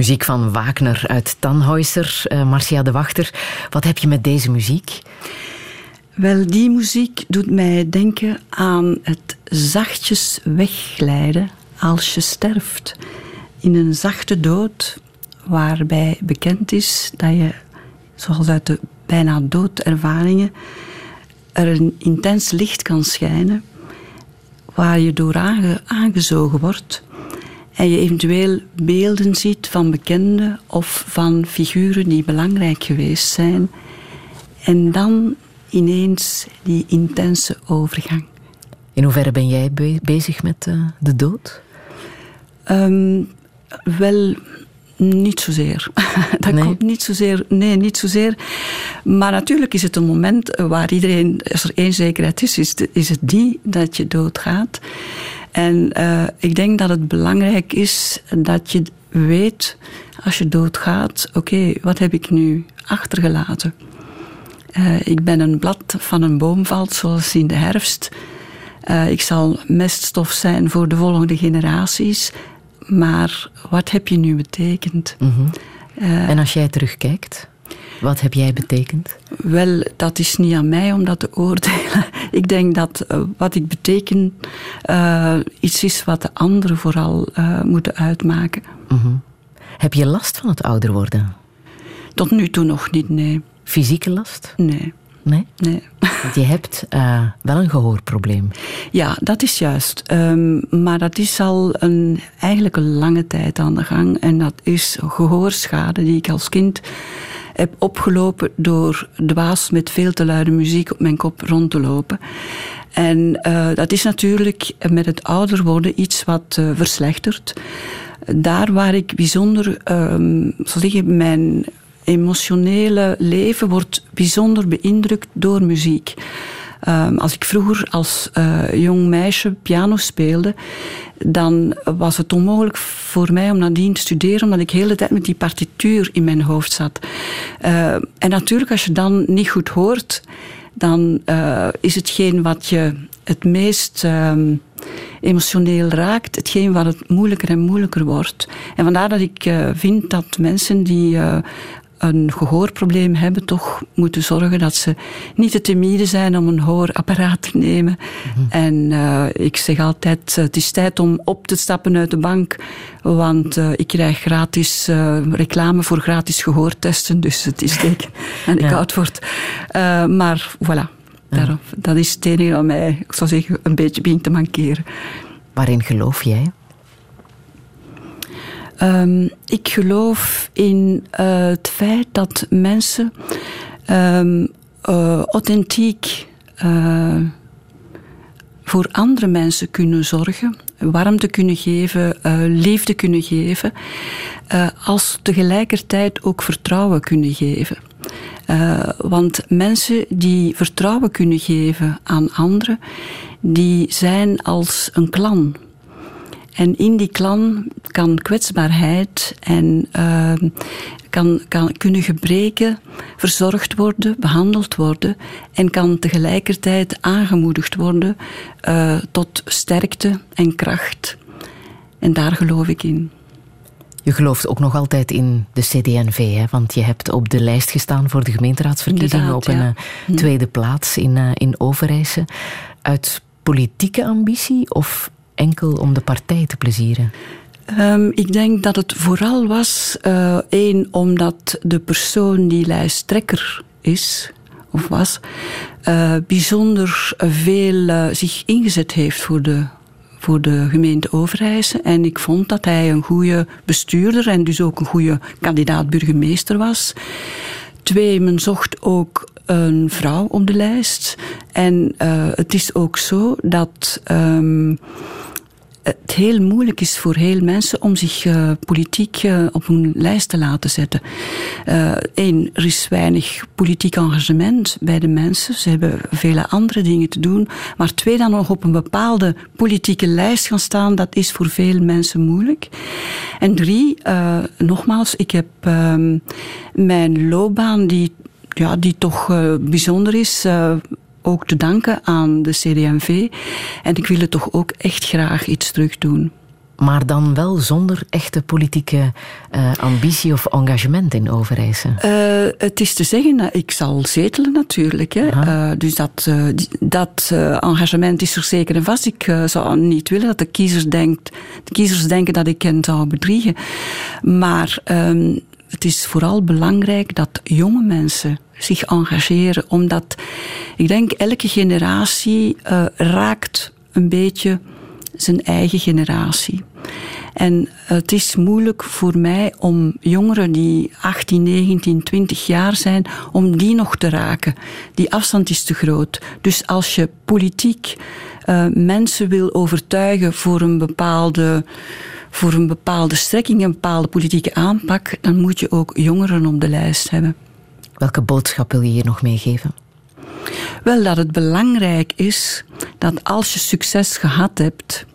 Muziek van Wagner uit Tannhäuser. Uh, Marcia de Wachter, wat heb je met deze muziek? Wel, die muziek doet mij denken aan het zachtjes wegglijden als je sterft. In een zachte dood, waarbij bekend is dat je, zoals uit de bijna doodervaringen, er een intens licht kan schijnen, waar je door aangezogen wordt en je eventueel beelden ziet van bekenden of van figuren die belangrijk geweest zijn. En dan ineens die intense overgang. In hoeverre ben jij bezig met uh, de dood? Um, wel, niet zozeer. dat nee. komt niet zozeer. Nee, niet zozeer. Maar natuurlijk is het een moment waar iedereen, als er één zekerheid is, is, is het die dat je doodgaat. En uh, ik denk dat het belangrijk is dat je weet, als je doodgaat, oké, okay, wat heb ik nu achtergelaten? Uh, ik ben een blad van een boom valt, zoals in de herfst. Uh, ik zal meststof zijn voor de volgende generaties. Maar wat heb je nu betekend? Mm -hmm. uh, en als jij terugkijkt, wat heb jij betekend? Wel, dat is niet aan mij om dat te oordelen. Ik denk dat uh, wat ik beteken uh, iets is wat de anderen vooral moeten uitmaken. -hmm. Heb je last van het ouder worden? Tot nu toe nog niet, nee. Fysieke last? Nee. Nee? Nee. Want je hebt uh, wel een gehoorprobleem. Ja, dat is juist. Um, maar dat is al een, eigenlijk een lange tijd aan de gang. En dat is gehoorschade die ik als kind heb opgelopen door dwaas met veel te luide muziek op mijn kop rond te lopen. En uh, dat is natuurlijk met het ouder worden iets wat uh, verslechtert. Daar waar ik bijzonder, um, zal zeggen, mijn emotionele leven wordt bijzonder beïndrukt door muziek. Um, als ik vroeger als uh, jong meisje piano speelde, dan was het onmogelijk voor mij om nadien te studeren, omdat ik de hele tijd met die partituur in mijn hoofd zat. Uh, en natuurlijk, als je dan niet goed hoort, dan uh, is hetgeen wat je het meest um, emotioneel raakt, hetgeen wat het moeilijker en moeilijker wordt. En vandaar dat ik uh, vind dat mensen die een gehoorprobleem hebben, toch moeten zorgen dat ze niet te timide zijn om een hoorapparaat te nemen. Mm -hmm. En uh, ik zeg altijd, het is tijd om op te stappen uit de bank, want uh, ik krijg gratis uh, reclame voor gratis gehoortesten, dus het is teken en ik ja. oud word. maar voilà, daarom, dat is het enige wat mij, ik zou zeggen, een beetje begint te mankeren. Waarin geloof jij? Um, ik geloof in uh, het feit dat mensen um, uh, authentiek uh, voor andere mensen kunnen zorgen, warmte kunnen geven, liefde kunnen geven, als tegelijkertijd ook vertrouwen kunnen geven. want mensen die vertrouwen kunnen geven aan anderen, die zijn als een klan. En in die klan kan kwetsbaarheid en uh, kan, kan, kunnen gebreken verzorgd worden, behandeld worden en kan tegelijkertijd aangemoedigd worden uh, tot sterkte en kracht. En daar geloof ik in. Je gelooft ook nog altijd in de CD&V, hè? want je hebt op de lijst gestaan voor de gemeenteraadsverkiezingen op een ja. uh, tweede plaats in, uh, in Overijse. Uit politieke ambitie of enkel om de partij te plezieren? Um, ik denk dat het vooral was, uh, één, omdat de persoon die lijsttrekker is, of was, uh, bijzonder veel uh, zich ingezet heeft voor de, voor de gemeente Overijse. En ik vond dat hij een goede bestuurder en dus ook een goede kandidaat burgemeester was. Twee, men zocht ook een vrouw op de lijst. En het is ook zo dat. Um, het heel moeilijk is voor heel mensen om zich uh, politiek uh, op een lijst te laten zetten. Eén, uh, er is weinig politiek engagement bij de mensen. Ze hebben vele andere dingen te doen. Maar twee, dan nog op een bepaalde politieke lijst gaan staan, dat is voor veel mensen moeilijk. En drie, nogmaals, ik heb ehm, mijn loopbaan die, ja, die toch bijzonder is ook te danken aan de CD&V. En ik wil er toch ook echt graag iets terug doen. maar dan wel zonder echte politieke uh, ambitie of engagement in Overijse. Uh, het is te zeggen, ik zal zetelen natuurlijk. Hè. Uh, dus dat, dat engagement is er zeker en vast. Ik zou niet willen dat de kiezers, denkt, de kiezers denken dat ik hen zou bedriegen. Maar um, het is vooral belangrijk dat jonge mensen zich engageren, omdat ik denk elke generatie raakt een beetje zijn eigen generatie. En het is moeilijk voor mij om jongeren die 18, 19, 20 jaar zijn, om die nog te raken. Die afstand is te groot. Dus als je politiek uh, mensen wil overtuigen voor een bepaalde voor een bepaalde strekking, een bepaalde politieke aanpak, dan moet je ook jongeren op de lijst hebben. Welke boodschap wil je hier nog meegeven? Wel, dat het belangrijk is dat als je succes gehad hebt,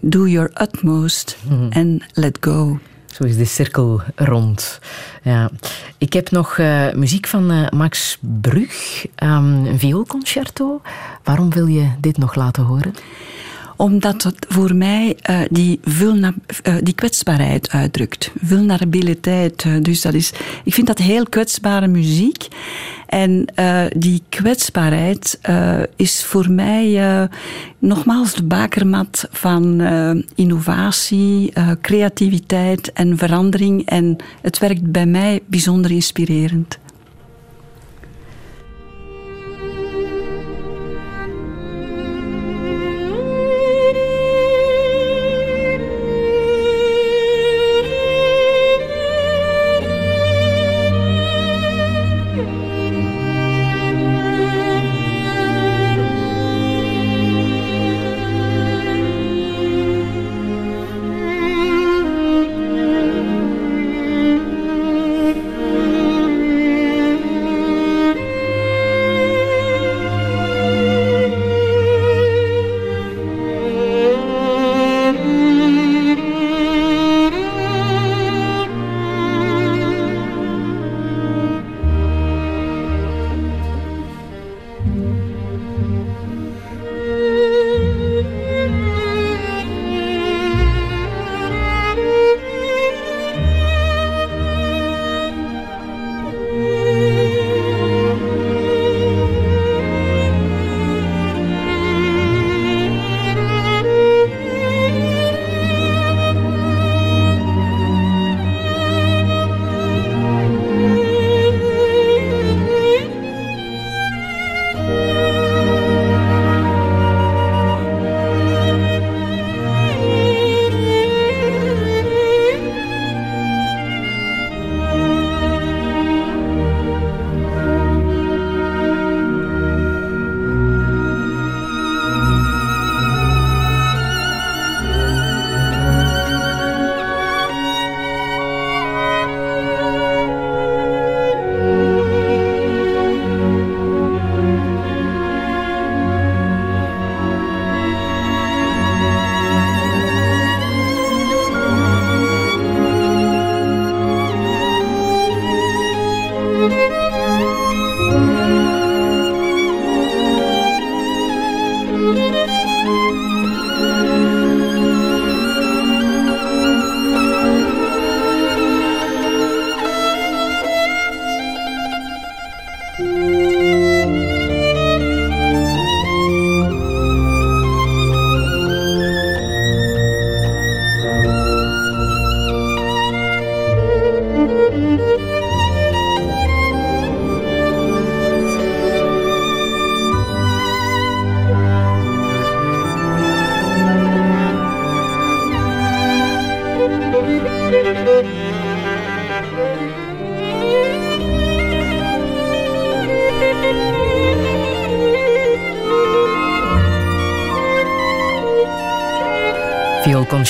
do your utmost en let go. Zo is de cirkel rond. Ja. Ik heb nog uh, muziek van uh, Max Brug, um, een vioolconcerto. Waarom wil je dit nog laten horen? Omdat het voor mij uh, die, uh, die kwetsbaarheid uitdrukt. Vulnerabiliteit. Uh, dus dat is, ik vind dat heel kwetsbare muziek. En die kwetsbaarheid is voor mij nogmaals de bakermat van innovatie, creativiteit en verandering. En het werkt bij mij bijzonder inspirerend.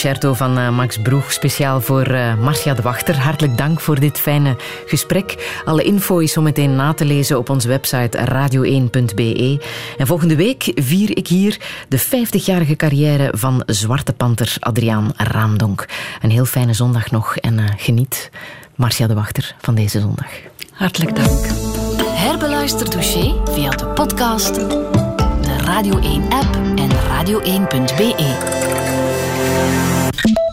Concerto van uh, Max Broeg, speciaal voor uh, Marcia de Wachter. Hartelijk dank voor dit fijne gesprek. Alle info is zo meteen na te lezen op onze website radio1.be. En volgende week vier ik hier de 50-jarige carrière van Zwarte Panter Adriaan Raamdonk. Een heel fijne zondag nog en uh, geniet, Marcia de Wachter, van deze zondag. Hartelijk dank. Herbeluister dossier via de podcast, de Radio 1-app en radio1.be. Thank you.